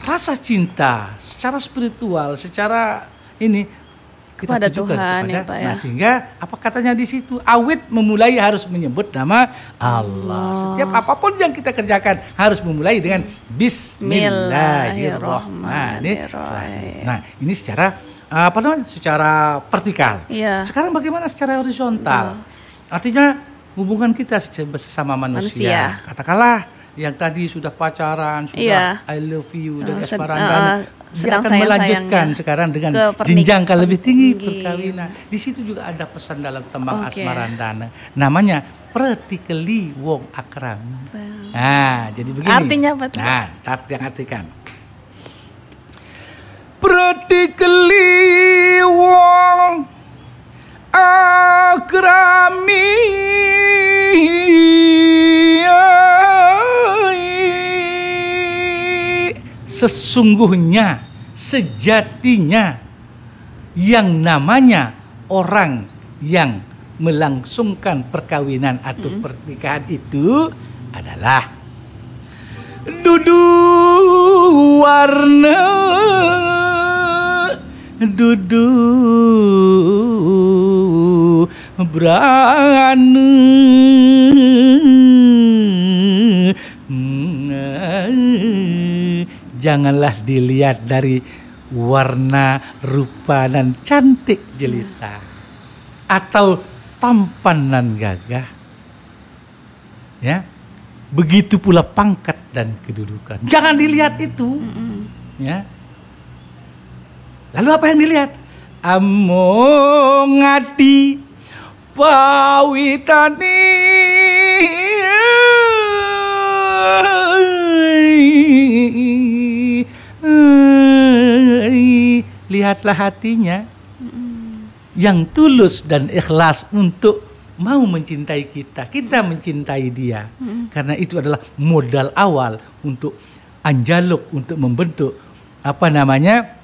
rasa cinta secara spiritual, secara ini kita
Kepada Tuhan,
kepada,
ya, Pak, ya.
Nah, sehingga apa katanya di situ awit memulai harus menyebut nama Allah. Setiap apa pun yang kita kerjakan harus memulai dengan Bismillahirrahmanirrahim. Nah,
Bismillahirrahmanirrahim.
nah, ini secara apa namanya? Secara vertikal.
Iya.
Sekarang bagaimana secara horizontal? Artinya hubungan kita se- sesama manusia.
Manusia.
Katakanlah yang tadi sudah pacaran, sudah
Iya.
I love you dari
Uh,
Asparandana.
uh,
dia akan melanjutkan sekarang dengan jenjang yang lebih tinggi
tinggi.
perkawinan. Di situ juga ada pesan dalam tembang
Oke.
Asmarandana. Namanya Pratikeli Wong Akram. Nah, jadi begini.
Artinya apa tuh?
Nah, yang artikan. Pratikeli Wong Akrami. Sesungguhnya sejatinya yang namanya orang yang melangsungkan perkawinan atau pernikahan itu adalah duduk warna duduk berani janganlah dilihat dari warna rupa dan cantik jelita atau tampan dan gagah. Ya begitu pula pangkat dan kedudukan. Jangan dilihat itu. Ya. Lalu apa yang dilihat? Among ati pawitani. Lihatlah hatinya. Yang tulus dan ikhlas untuk mau mencintai kita, kita mencintai dia. Karena itu adalah modal awal untuk anjaluk untuk membentuk apa namanya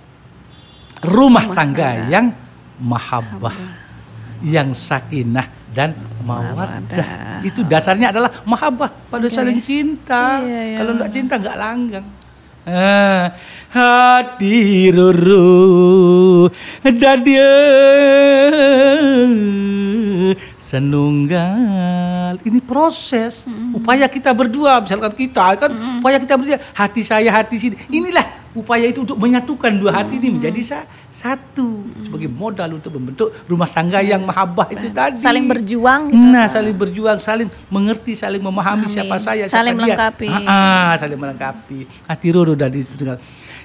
rumah,
Rumah
tangga,
tangga.
yang mahabbah, yang sakinah dan mawaddah. Itu dasarnya adalah mahabbah pada
Oke.
saling cinta.
Iya, iya.
Kalau enggak cinta enggak langgang. Ah, hati ruru dan dia senunggal. Ini proses. Upaya kita berdua misalkan kita kan upaya kita berdua. Hati saya hati sini. Inilah upaya itu untuk menyatukan dua hati ini menjadi sa- satu. Sebagai modal untuk membentuk rumah tangga yang mahabbah itu tadi.
Saling berjuang gitu.
Nah, saling berjuang, saling mengerti, saling memahami
Memahami.
siapa saya,
Saling
siapa dia.
melengkapi.
Ah, ah, saling melengkapi. Hati ruru dari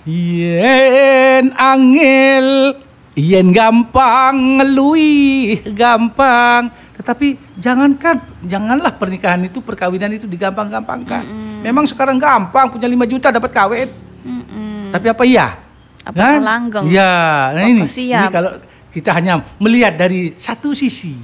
Yen angel, yen gampang, lui gampang. Tetapi jangankan, janganlah pernikahan itu, perkawinan itu digampang-gampangkan. Memang sekarang gampang, punya 5 juta dapat kawin.
Mm-mm.
Tapi apa iya?
Apakah langgeng?
Ya, nah ini,
siap?
ini kalau kita hanya melihat dari satu sisi,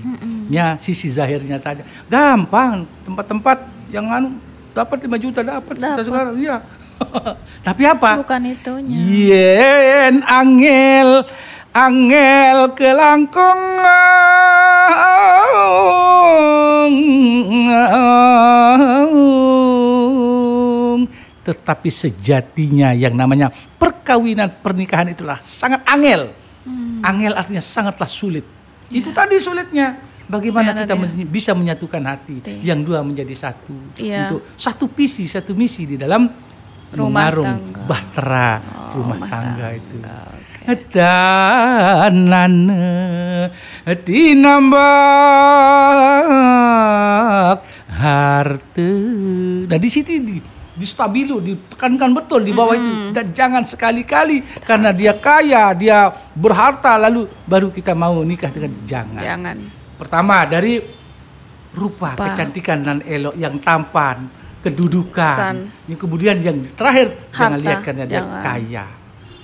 ya sisi zahirnya saja. Gampang, tempat-tempat yang anu dapat 5 juta dapat kita
Dapat.
sekarang, iya. [LAUGHS] Tapi apa?
Bukan itunya.
Yen angel angel kelangkong tetapi sejatinya yang namanya perkawinan pernikahan itulah sangat angel.
Hmm.
Angel artinya sangatlah sulit. Itu tadi sulitnya. Bagaimana
Ya,
kita men- bisa menyatukan hati yang dua menjadi satu
Iya.
untuk satu visi, satu misi di dalam
Rumah
mengarung
tangga.
bahtera
Oh,
rumah tangga
tangga.
itu.
Oke.
Danane tinambak harta. Nah di situ di, stabilo ditekankan betul di bawah itu dan jangan sekali-kali karena dia kaya dia berharta lalu baru kita mau nikah dengan jangan.
Jangan.
Pertama dari rupa,
Rupa.
kecantikan dan elok yang tampan, kedudukan.
Kan.
Yang kemudian yang terakhir jangan
Harta,
lihat karena dia
jangan.
kaya.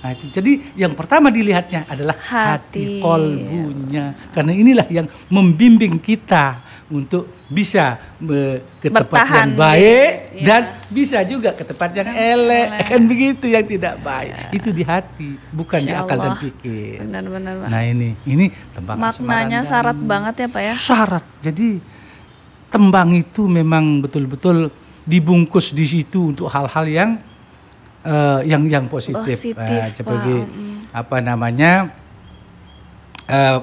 Nah, itu. Jadi yang pertama dilihatnya adalah
Hati.
hati, kolbunya. Karena inilah yang membimbing kita untuk bisa ke tempat yang baik
di- ya.
dan bisa juga ke tempat yang elek.
elek.
Kan begitu yang tidak baik. Itu di hati, bukan di
Insya
akal dan
Allah.
pikir.
Benar-benar, Pak.
Nah ini, ini tembang
Maknanya syarat
dan-
banget ya, Pak ya.
Syarat. Jadi tembang itu memang betul-betul dibungkus di situ untuk hal-hal yang eh, yang yang positif,
Positif,
Eh,
Pak.
sebagai
Mm.
apa namanya eh,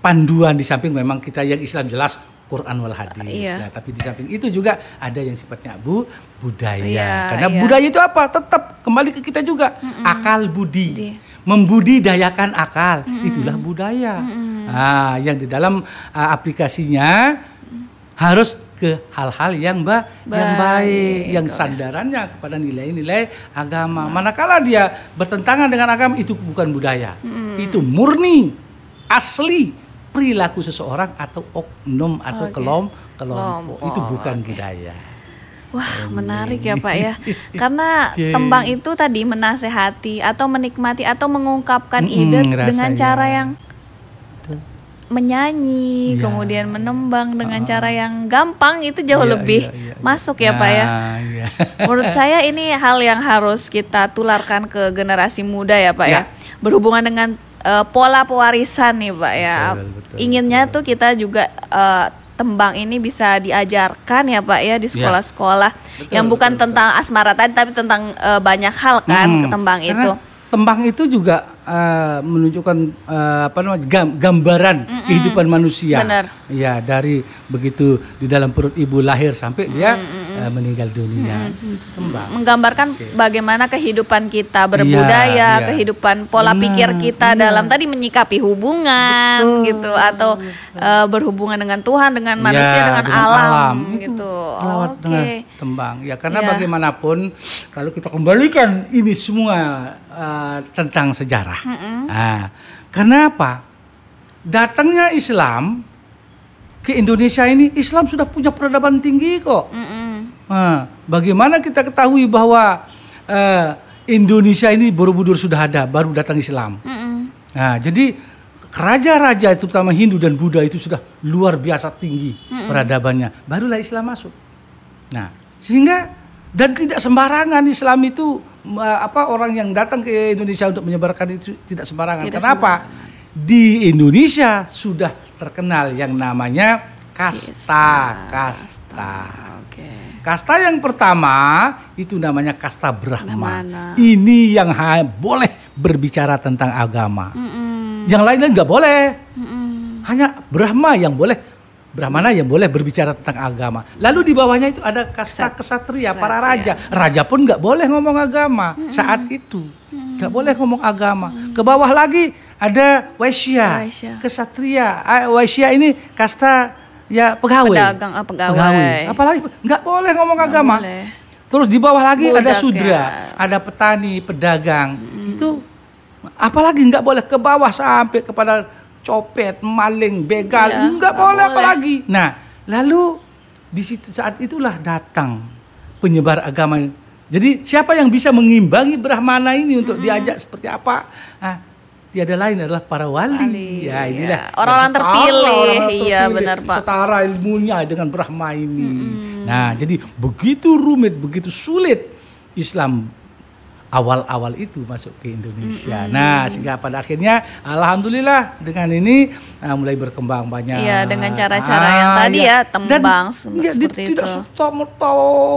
panduan di samping memang kita yang Islam jelas Quran wal hadis.
Iya.
Nah, tapi di samping itu juga ada yang sifatnya bu budaya.
Iya,
Karena
iya.
budaya itu apa? Tetap kembali ke kita juga akal budi.
Budi.
Membudidayakan akal itulah budaya. Nah, yang di dalam uh, aplikasinya harus ke hal-hal yang ba yang baik, yang sandarannya kepada nilai-nilai agama. Manakala dia bertentangan dengan agama itu bukan budaya. Itu murni asli perilaku seseorang atau oknum atau
Oke.
kelom kelompok.
Kelompok,
Itu bukan
oke.
budaya.
Wah, menarik ya Pak ya. [LAUGHS] Karena tembang itu tadi menasehati atau menikmati atau mengungkapkan
Mm-mm,
ide dengan
rasanya.
cara yang menyanyi,
Iya.
kemudian menembang dengan cara yang gampang itu jauh
Iya,
lebih
iya, iya.
masuk ya Pak ya.
Iya. [LAUGHS]
Menurut saya ini hal yang harus kita tularkan ke generasi muda ya Pak ya.
Ya.
Berhubungan dengan eh, pola pewarisan nih Pak ya.
Betul, betul,
Inginnya tuh kita juga eh, tembang ini bisa diajarkan ya Pak ya di sekolah-sekolah. Yang bukan tentang asmara tadi tapi tentang eh, banyak hal kan
Hmm,
tembang
karena
itu.
Tembang itu juga eh, menunjukkan eh, apa namanya gam- gambaran kehidupan manusia.
Benar.
Ya dari begitu di dalam perut ibu lahir sampai dia eh, meninggal dunia. Itu tembang.
menggambarkan bagaimana kehidupan kita berbudaya,
iya.
kehidupan pola
Benar,
pikir kita
iya.
dalam tadi menyikapi hubungan gitu atau eh, berhubungan dengan Tuhan, dengan manusia,
Ya,
dengan,
dengan
alam,
Itu
gitu. Oke.
dengan tembang. Ya karena
Ya.
bagaimanapun kalau kita kembalikan ini semua eh, tentang sejarah. Nah, karena apa? Datangnya Islam ke Indonesia ini Islam sudah punya peradaban tinggi kok.
Mm-mm.
Nah, bagaimana kita ketahui bahwa eh, Indonesia ini Borobudur sudah ada, baru datang Islam.
Mm-mm.
Nah, jadi raja-raja terutama Hindu dan Buddha itu sudah luar biasa tinggi peradabannya. Barulah Islam masuk. Nah, sehingga dan tidak sembarangan Islam itu apa orang yang datang ke Indonesia untuk menyebarkan itu tidak sembarangan.
Tidak
Kenapa? Di Indonesia sudah terkenal yang namanya kasta, kasta.
Oke.
Kasta yang pertama itu namanya kasta Brahma.
Brahmana.
Ini yang boleh berbicara tentang agama.
Mm-mm.
Yang lain-lain nggak boleh.
Mm-mm.
Hanya Brahma yang boleh Brahmana yang boleh berbicara tentang agama. Lalu di bawahnya itu ada kasta kesatria, para raja. Raja pun nggak boleh ngomong agama saat itu. Nggak boleh ngomong agama. Ke bawah lagi ada Waisya, kesatria. Ah, Waisya ini kasta ya pegawai.
Pedagang, ah, pegawai.
Apalagi nggak boleh ngomong agama.
boleh.
Terus di bawah lagi ada
Budak
sudra,
ya.
ada petani, pedagang. Itu apalagi nggak boleh ke bawah sampai kepada copet, maling, begal,
Iya,
nggak boleh
boleh.
apalagi. Nah, lalu di situ saat itulah datang penyebar agama. Jadi siapa yang bisa mengimbangi Brahmana ini untuk diajak seperti apa? Ah, tiada lain adalah para wali.
Wali,
ya inilah
ya. Orang-orang
yang setara,
terpilih. Iya,
terpilih,
benar, Pak.
Setara ilmunya dengan Brahma ini. Nah, jadi begitu rumit, begitu sulit Islam awal-awal itu masuk ke Indonesia. Nah, sehingga pada akhirnya alhamdulillah dengan ini ah, mulai berkembang banyak.
Iya, dengan cara-cara yang tadi ya, tembang se-
iya, dia
seperti
tidak
itu.
serta-merta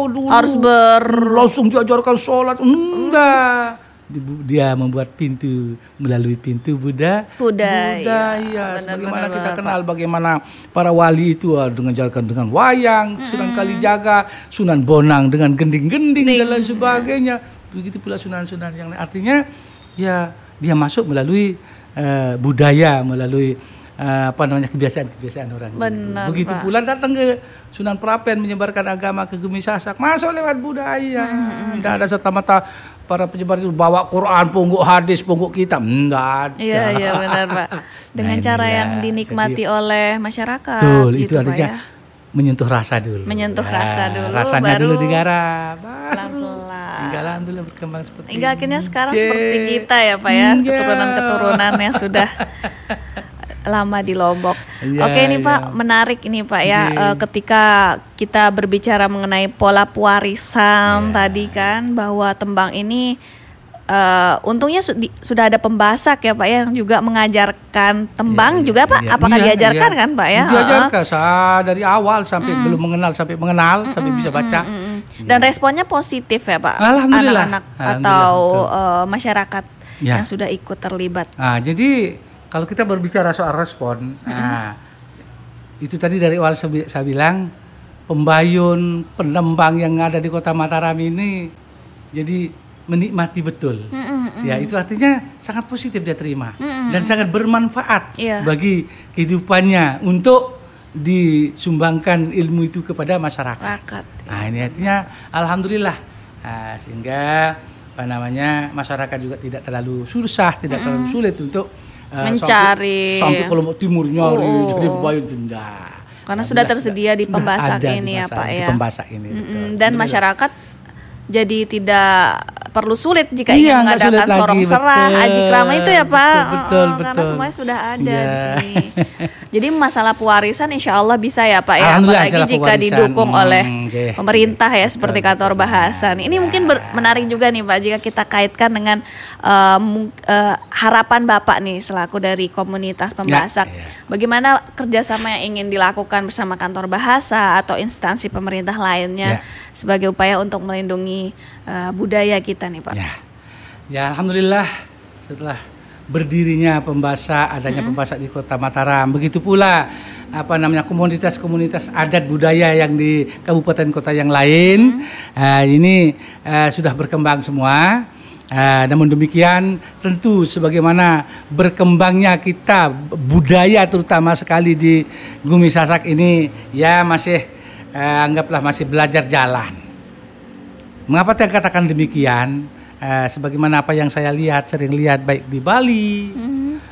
dulu
Harus ber-
langsung diajarkan sholat. Enggak. Di- Dia membuat pintu melalui pintu Buddha.
Budaya.
Budaya.
Benar,
Sebagaimana
benar,
kita kenal bagaimana para wali itu ah, dengan jalan dengan wayang, Sunan Kalijaga, Sunan Bonang dengan gending-gending dan lain sebagainya. Begitu pula sunan-sunan yang lain. Artinya ya dia masuk melalui eh, budaya, melalui eh, apa namanya kebiasaan-kebiasaan orang.
Benar,
Begitu
Pak.
pula datang ke Sunan Prapen menyebarkan agama ke Gumi Sasak, masuk lewat budaya. Tidak ada serta mata para penyebar itu bawa Quran, pungguk hadis, pungguk kitab. Enggak ada.
Iya, iya benar, Pak. [LAUGHS] Dengan
Nah,
cara
inilah.
yang dinikmati oleh masyarakat
Betul, itu
gitu, Pak
artinya
ya.
menyentuh rasa dulu.
Menyentuh
Ya,
rasa dulu,
Rasanya
baru
dulu digarap. baru. Hingga alhamdulillah berkembang seperti
Hingga akhirnya
ini.
sekarang
Cek.
seperti kita ya Pak ya,
Iya.
keturunan-keturunan yang sudah [LAUGHS] lama di Lombok.
Iya,
Oke ini
iya.
Pak, menarik ini Pak ya,
Iya.
eh, ketika kita berbicara mengenai pola pewarisan
Iya.
tadi kan, bahwa tembang ini eh, untungnya su- di- sudah ada pembasak ya Pak ya, yang juga mengajarkan tembang
Iya,
juga Pak.
iya.
Apakah
Iya,
diajarkan
iya.
kan Pak ya?
Diajarkan sa- dari awal sampai belum mengenal sampai mengenal sampai bisa baca.
Mm-mm. Dan responnya positif ya Pak,
Alhamdulillah.
anak-anak atau eh, masyarakat
Ya.
yang sudah ikut terlibat.
Nah, jadi kalau kita berbicara soal respon, nah, itu tadi dari awal saya, bi- saya bilang pembayun, penembang yang ada di Kota Mataram ini jadi menikmati betul. Ya, itu artinya sangat positif dia terima dan sangat bermanfaat
Iya.
bagi kehidupannya untuk disumbangkan ilmu itu kepada masyarakat.
Masyarakat.
Nah ini artinya alhamdulillah Nah, sehingga apa namanya masyarakat juga tidak terlalu susah, tidak terlalu sulit untuk uh,
Mencari.
sampai, sampai ke Lombok Timur nyari
Oh.
jadi pembayun tidak.
Karena sudah tersedia di pembasak
ada di
ini ya, Pak,
di
ya.
Pembasak ini.
Mm-mm.
betul.
Dan masyarakat jadi tidak perlu sulit jika
Iya,
ingin mengadakan sorong
lagi,
serah,
betul.
aji krama itu ya Pak.
Betul, betul,
Oh, Karena
betul.
semuanya sudah ada
Iya.
di sini. [LAUGHS] Jadi masalah pewarisan insya Allah bisa ya Pak ya. Apalagi jika
pewarisan.
didukung
Hmm,
oleh
oke.
pemerintah ya seperti kantor bahasan. Ini mungkin ber- menarik juga nih Pak jika kita kaitkan dengan mung- eh, harapan Bapak nih selaku dari komunitas pembahasak.
ya.
Bagaimana kerjasama yang ingin dilakukan bersama kantor bahasa atau instansi pemerintah lainnya
Ya.
sebagai upaya untuk melindungi eh, budaya kita nih Pak.
Ya, ya alhamdulillah setelah berdirinya pembahasa adanya pembahasa di Kota Mataram, begitu pula apa namanya komunitas-komunitas adat budaya yang di kabupaten kota yang lain, eh, ini eh, sudah berkembang semua. Eh, namun demikian tentu sebagaimana berkembangnya kita budaya terutama sekali di Gumi Sasak ini ya masih eh, anggaplah masih belajar jalan. Mengapa saya katakan demikian? Eh, sebagaimana apa yang saya lihat, sering lihat baik di Bali,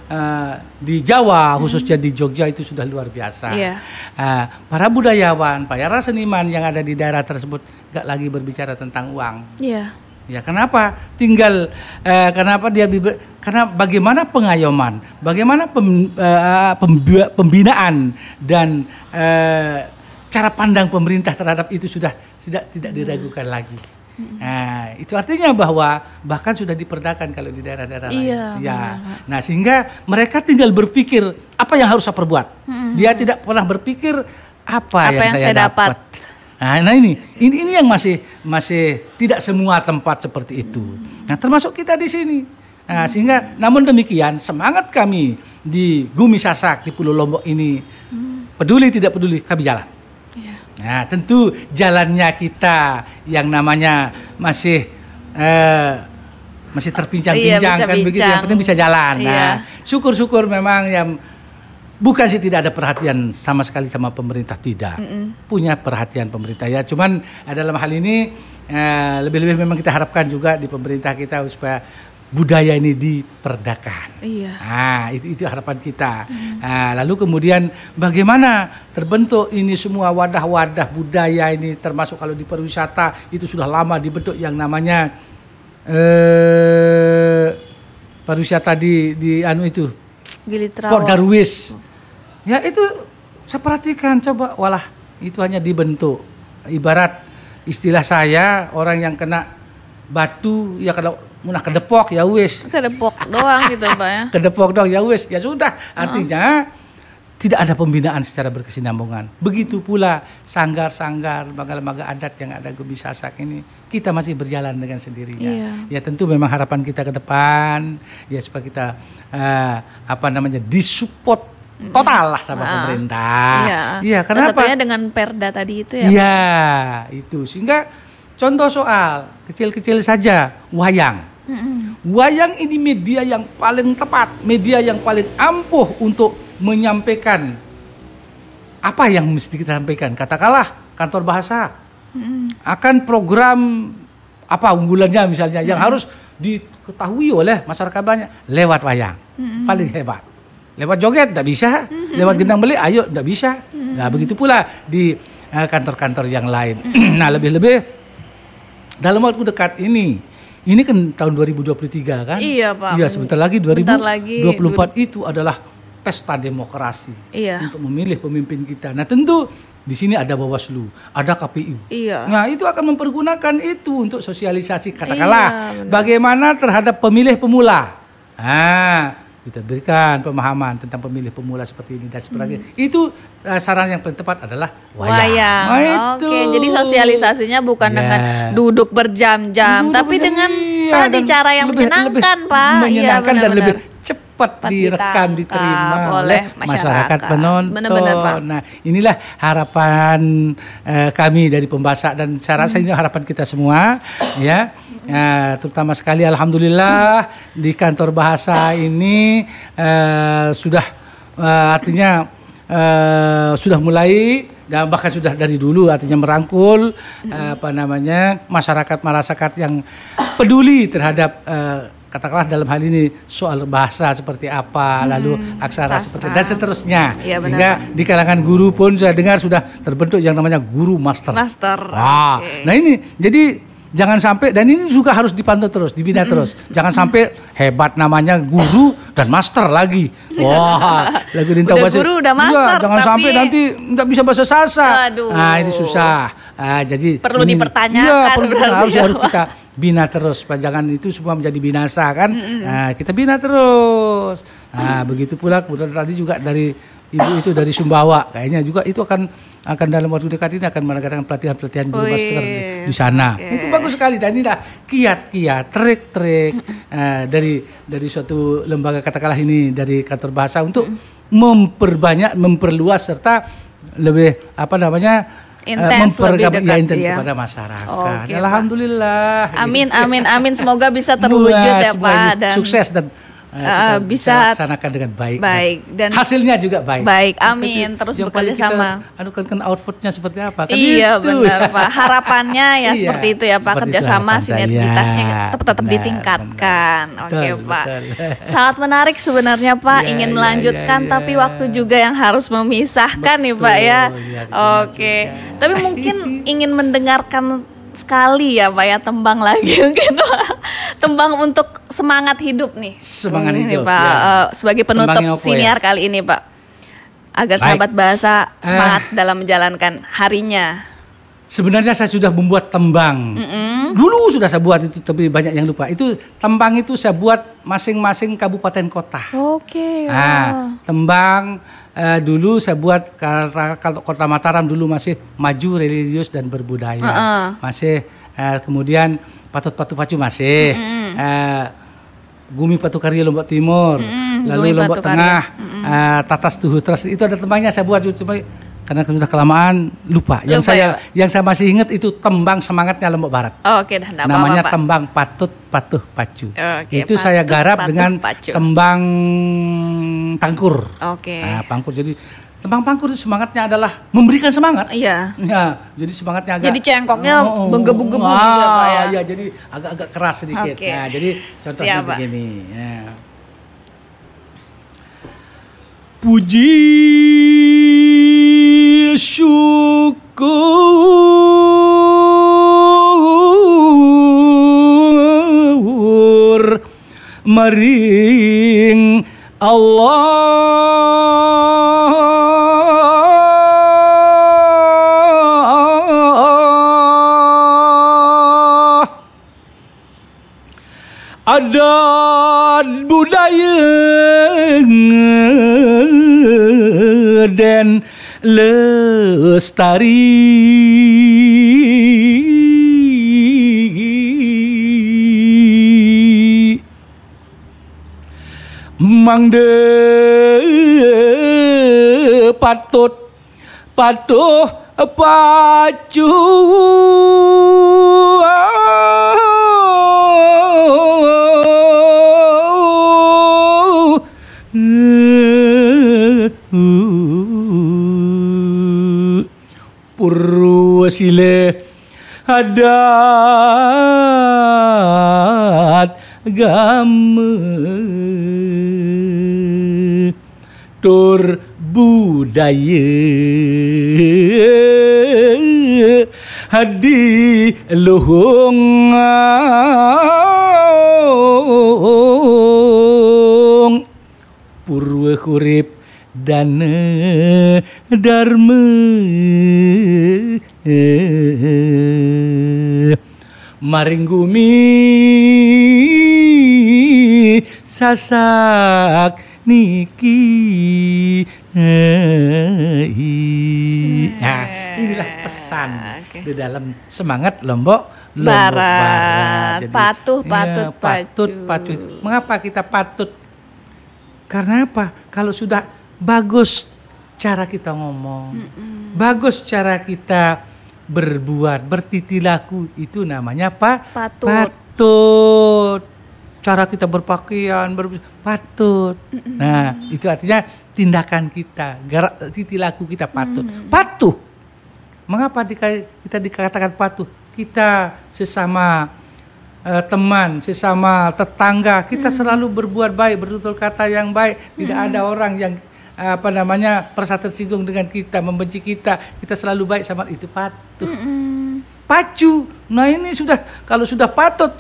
eh, di Jawa, khususnya di Jogja itu sudah luar biasa.
Iya.
Eh, para budayawan, para seniman yang ada di daerah tersebut gak lagi berbicara tentang uang.
Iya.
Ya kenapa? Tinggal eh, kenapa dia karena bagaimana pengayoman, bagaimana pem- eh, pembi- pembinaan dan eh, cara pandang pemerintah terhadap itu sudah tidak tidak diragukan lagi. Nah, itu artinya bahwa bahkan sudah diperdakan kalau di daerah-daerah
Iya,
lain. Ya. Nah, sehingga mereka tinggal berpikir apa yang harus saya perbuat. Dia tidak pernah berpikir apa,
Apa yang saya dapat.
Nah, nah ini, ini ini yang masih masih tidak semua tempat seperti itu. Nah, termasuk kita di sini. Nah, sehingga namun demikian semangat kami di Gumi Sasak di Pulau Lombok ini peduli tidak peduli kami jalan.
Iya.
Nah, tentu jalannya kita yang namanya masih eh, masih terpincang-pincang
Iya,
kan begitu.
bincang-bincang.
Yang penting bisa jalan.
Iya.
Nah, syukur-syukur memang yang bukan sih tidak ada perhatian sama sekali sama pemerintah tidak. Punya perhatian pemerintah ya. Cuman eh, dalam hal ini eh, lebih-lebih memang kita harapkan juga di pemerintah kita supaya budaya ini diperdakan.
Iya.
Nah, itu itu harapan kita. Nah, lalu kemudian bagaimana terbentuk ini semua wadah-wadah budaya ini termasuk kalau di pariwisata itu sudah lama dibentuk yang namanya eh pariwisata di di anu itu
Gili
Port
Trawo.
Darwis. Ya itu saya perhatikan coba walah itu hanya dibentuk ibarat istilah saya orang yang kena batu ya kalau munah kedepok ya wis
Kedepok doang gitu Pak ya.
kedepok dong ya wis ya sudah artinya tidak ada pembinaan secara berkesinambungan begitu pula sanggar-sanggar lembaga-lembaga adat yang ada Gubi Sasak ini kita masih berjalan dengan sendirinya
Iya.
ya tentu memang harapan kita ke depan ya supaya kita eh, apa namanya disupport total lah sama
Ah.
pemerintah
Iya. Salah
kenapa
dengan Perda tadi itu ya.
Iya, itu sehingga contoh soal kecil-kecil saja wayang. Wayang ini media yang paling tepat, media yang paling ampuh untuk menyampaikan apa yang mesti kita sampaikan. Katakanlah kantor bahasa. Akan program apa unggulannya misalnya yang harus diketahui oleh masyarakat banyak. Lewat wayang, paling hebat. Lewat joget tidak bisa, lewat gendang beli ayo tidak bisa. Nah begitu pula di eh, kantor-kantor yang lain. [CLEARS THROAT] nah lebih-lebih dalam waktu dekat ini, ini kan tahun 2023 kan?
Iya, Pak.
Iya sebentar lagi
Bentar lagi,
2024 itu adalah pesta demokrasi
Iya.
untuk memilih pemimpin kita. Nah tentu di sini ada Bawaslu, ada KPU.
Iya.
Nah itu akan mempergunakan itu untuk sosialisasi katakanlah
Iya, benar.
bagaimana terhadap pemilih pemula. Nah kita berikan pemahaman tentang pemilih pemula seperti ini dan sebagainya. Itu eh, saran yang paling tepat adalah wayang.
Wayang. Oke, jadi sosialisasinya bukan
Ya.
dengan duduk berjam-jam,
Duduk
tapi dengan
iya,
tadi
dan
cara yang
lebih-
menyenangkan,
lebih
Pak. Iya,
Menyenangkan dan
benar-benar.
lebih cepat direkam diterima
oleh masyarakat.
masyarakat penonton.
Benar-benar, Pak.
Nah, inilah harapan eh, kami dari pembasak dan saya rasa ini harapan kita semua ya. Eh, terutama sekali alhamdulillah di kantor bahasa ini eh, sudah eh, artinya eh, sudah mulai dan bahkan sudah dari dulu artinya merangkul eh, apa namanya masyarakat masyarakat yang peduli terhadap eh, katakanlah dalam hal ini soal bahasa seperti apa lalu aksara
sastra.
seperti dan seterusnya
benar,
sehingga di kalangan guru pun saya dengar sudah terbentuk yang namanya guru master
Master.
Wah,
Oke.
nah ini jadi jangan sampai dan ini juga harus dipantau terus, dibina terus. Jangan sampai hebat namanya guru dan master lagi. Wah, lagu Dinta
Udah guru, udah
Iya,
master,
jangan
tapi-
sampai nanti nggak bisa bahasa sasa.
Aduh.
Nah, itu susah. Ah, jadi
Perlu
ini-
dipertanyakan
Iya, perlu
berarti
harus,
ya,
harus kita bina terus. Jangan itu semua menjadi binasa kan. Nah, kita bina terus. Nah, begitu pula kemudian tadi juga dari ibu itu dari Sumbawa kayaknya juga itu akan akan dalam waktu dekat ini akan mengadakan pelatihan-pelatihan guru master di, di sana.
oke.
Itu bagus sekali dan ini dah kiat-kiat, trik-trik eh, dari dari suatu lembaga katakanlah ini dari kantor bahasa untuk memperbanyak, memperluas serta lebih apa namanya eh,
Intens, lebih
mempergam-
dekat,
ya,
ya.
kepada masyarakat.
Oke, Pak.
Alhamdulillah.
Amin, amin, amin. Semoga bisa terwujud ya Pak. Dan
sukses dan kita
bisa
laksanakan dengan baik.
baik. Dan
hasilnya juga baik.
Baik, amin. Terus bekerja sama.
Anukan kan outputnya seperti apa? Kan
iya
itu.
benar [LAUGHS] Pak. Harapannya ya
Iya,
seperti itu ya Pak. Kerjasama sinergitasnya tetap tetap
Benar,
ditingkatkan.
benar.
Oke
Betul,
Pak.
betul. [LAUGHS]
Sangat menarik sebenarnya Pak.
Iya,
Ingin
iya,
melanjutkan
iya,
tapi
iya.
waktu juga yang harus memisahkan nih Pak ya.
Betul, iya, betul
Oke. Tapi mungkin [LAUGHS] ingin mendengarkan sekali ya Pak ya tembang lagi [LAUGHS] mungkin Pak. Tembang untuk semangat hidup nih.
Semangat
Ini,
hidup,
Pak.
ya.
Eh, sebagai penutup
Tembangnya ya?
siniar kali ini Pak. Agar
Baik.
sahabat bahasa
Eh.
semangat dalam menjalankan harinya.
Sebenarnya saya sudah membuat tembang. Dulu sudah saya buat itu, tapi banyak yang lupa. Itu tembang itu saya buat masing-masing kabupaten kota.
Oke.
Nah, tembang eh, dulu saya buat karena kalau kota Mataram dulu masih maju religius dan berbudaya.
Heeh.
Masih eh, kemudian Patut Patu Pacu masih. Eh, Gumi Patu Karya Lombok Timur, lalu
Gumi
Lombok Tengah, eh, Tatas Tuhu Trust. Itu ada tembangnya saya buat. Cuma karena sudah kelamaan lupa. Yang
Lupa
saya
ya,
yang saya masih ingat itu tembang semangatnya Lombok Barat.
Oke, dah enggak
Namanya
Pak.
tembang patut patuh pacu.
Oke,
itu saya
Patut,
garap
Patuh,
dengan
Pacu.
tembang pangkur.
Oke.
Nah, pangkur jadi tembang pangkur itu semangatnya adalah memberikan semangat.
Iya.
Ya, jadi semangatnya agak
Jadi cengkoknya menggebu-gebu
ah,
juga, Pak, ya?
Iya, jadi agak-agak keras sedikit.
Oke.
Nah, jadi contohnya
Siap, Pak.
begini. Ya. Puji syukur maring Allah adat budaya dan lestari. Mangde patut patuh pacu Purwasile adat agama tur budaya hadi luhung purwa kurip dana dharma maring gumi sasak niki nah inilah pesan
Oke.
di dalam semangat lombok Lombok
Barat.
Jadi,
Patuh,
iya,
patut,
patut,
pacu.
patut. Mengapa kita patut? Karena apa? Kalau sudah bagus cara kita ngomong, bagus cara kita berbuat, bertiti laku, itu namanya apa?
Patut.
Patut. Cara kita berpakaian, ber patut. Nah, itu artinya tindakan kita, gerak titi laku kita patut. Patuh. Mengapa dika- kita dikatakan patuh? Kita sesama eh, teman, sesama tetangga, kita selalu berbuat baik, bertutur kata yang baik. Tidak ada orang yang apa namanya merasa tersinggung dengan kita, membenci kita. Kita selalu baik sama itu patuh. pacu. Nah ini sudah kalau sudah patut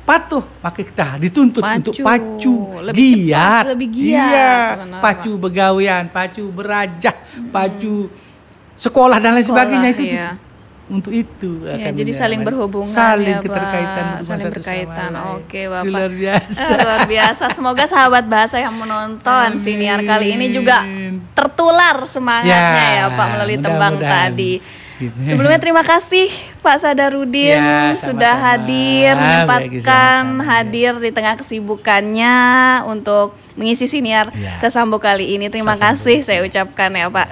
patuh maka kita dituntut
Pacu.
untuk pacu
Lebih cepat,
giat
lebih giat.
iya pacu begawian pacu berajah pacu sekolah dan lain
Sekolah,
sebagainya itu
iya.
Untuk itu
Ya,
akan
jadi saling berhubungan
saling
ya, Pak.
keterkaitan satu
saling
sama
berkaitan. Oke,
Itu
Bapak.
luar biasa
Eh, [LAUGHS] luar biasa. Semoga sahabat bahasa yang menonton
Amin.
siniar kali ini juga tertular semangatnya ya,
Ya,
Pak melalui tembang
mudah-mudahan.
tadi.
Gitu. [LAUGHS]
Sebelumnya terima kasih Pak Sadarudin
Ya,
sudah
sama-sama.
hadir
Baik,
menyempatkan hadir di tengah kesibukannya untuk mengisi siniar
Ya.
Sasambo kali ini. Terima
Sasambo.
kasih saya ucapkan ya, Pak.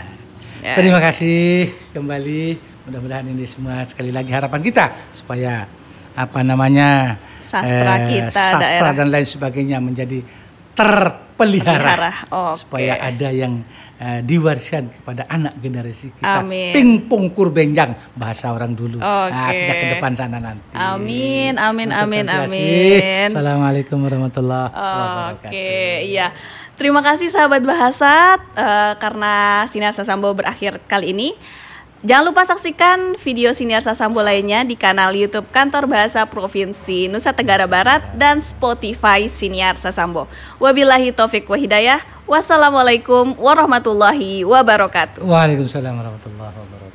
Ya.
Terima kasih kembali. Mudah-mudahan ini semua sekali lagi harapan kita supaya apa namanya
Sastra kita,
sastra
daerah.
dan lain sebagainya menjadi terpelihara
Pelihara, oke.
supaya ada yang eh, diwariskan kepada anak generasi kita.
Amin.
Pingpong kurbenjang bahasa orang dulu. Nah,
Oke.
kita ke depan sana nanti.
Amin, amin,
Untuk
amin, amin.
Assalamualaikum warahmatullahi wabarakatuh.
Oke, iya. Terima kasih sahabat bahasa eh, karena Sinar Sasambo berakhir kali ini. Jangan lupa saksikan video Sinar Sasambo lainnya di kanal YouTube Kantor Bahasa Provinsi Nusa Tenggara Barat dan Spotify Siniar Sasambo. Wabillahi taufik wa hidayah. Wassalamualaikum warahmatullahi wabarakatuh.
Waalaikumsalam warahmatullahi wabarakatuh.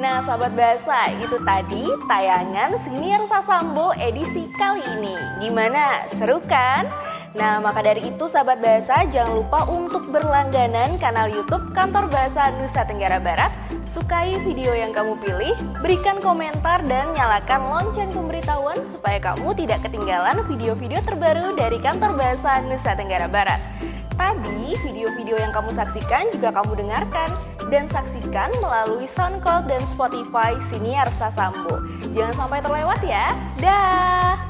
Nah, sahabat bahasa, itu tadi tayangan Senior Sasambo edisi kali ini. Gimana? Seru kan? Nah, maka dari itu sahabat bahasa jangan lupa untuk berlangganan kanal YouTube Kantor Bahasa Nusa Tenggara Barat. Sukai video yang kamu pilih, berikan komentar dan nyalakan lonceng pemberitahuan supaya kamu tidak ketinggalan video-video terbaru dari Kantor Bahasa Nusa Tenggara Barat. Tadi video-video yang kamu saksikan juga kamu dengarkan dan saksikan melalui SoundCloud dan Spotify Siniar Sasambo. Jangan sampai terlewat ya. Dah.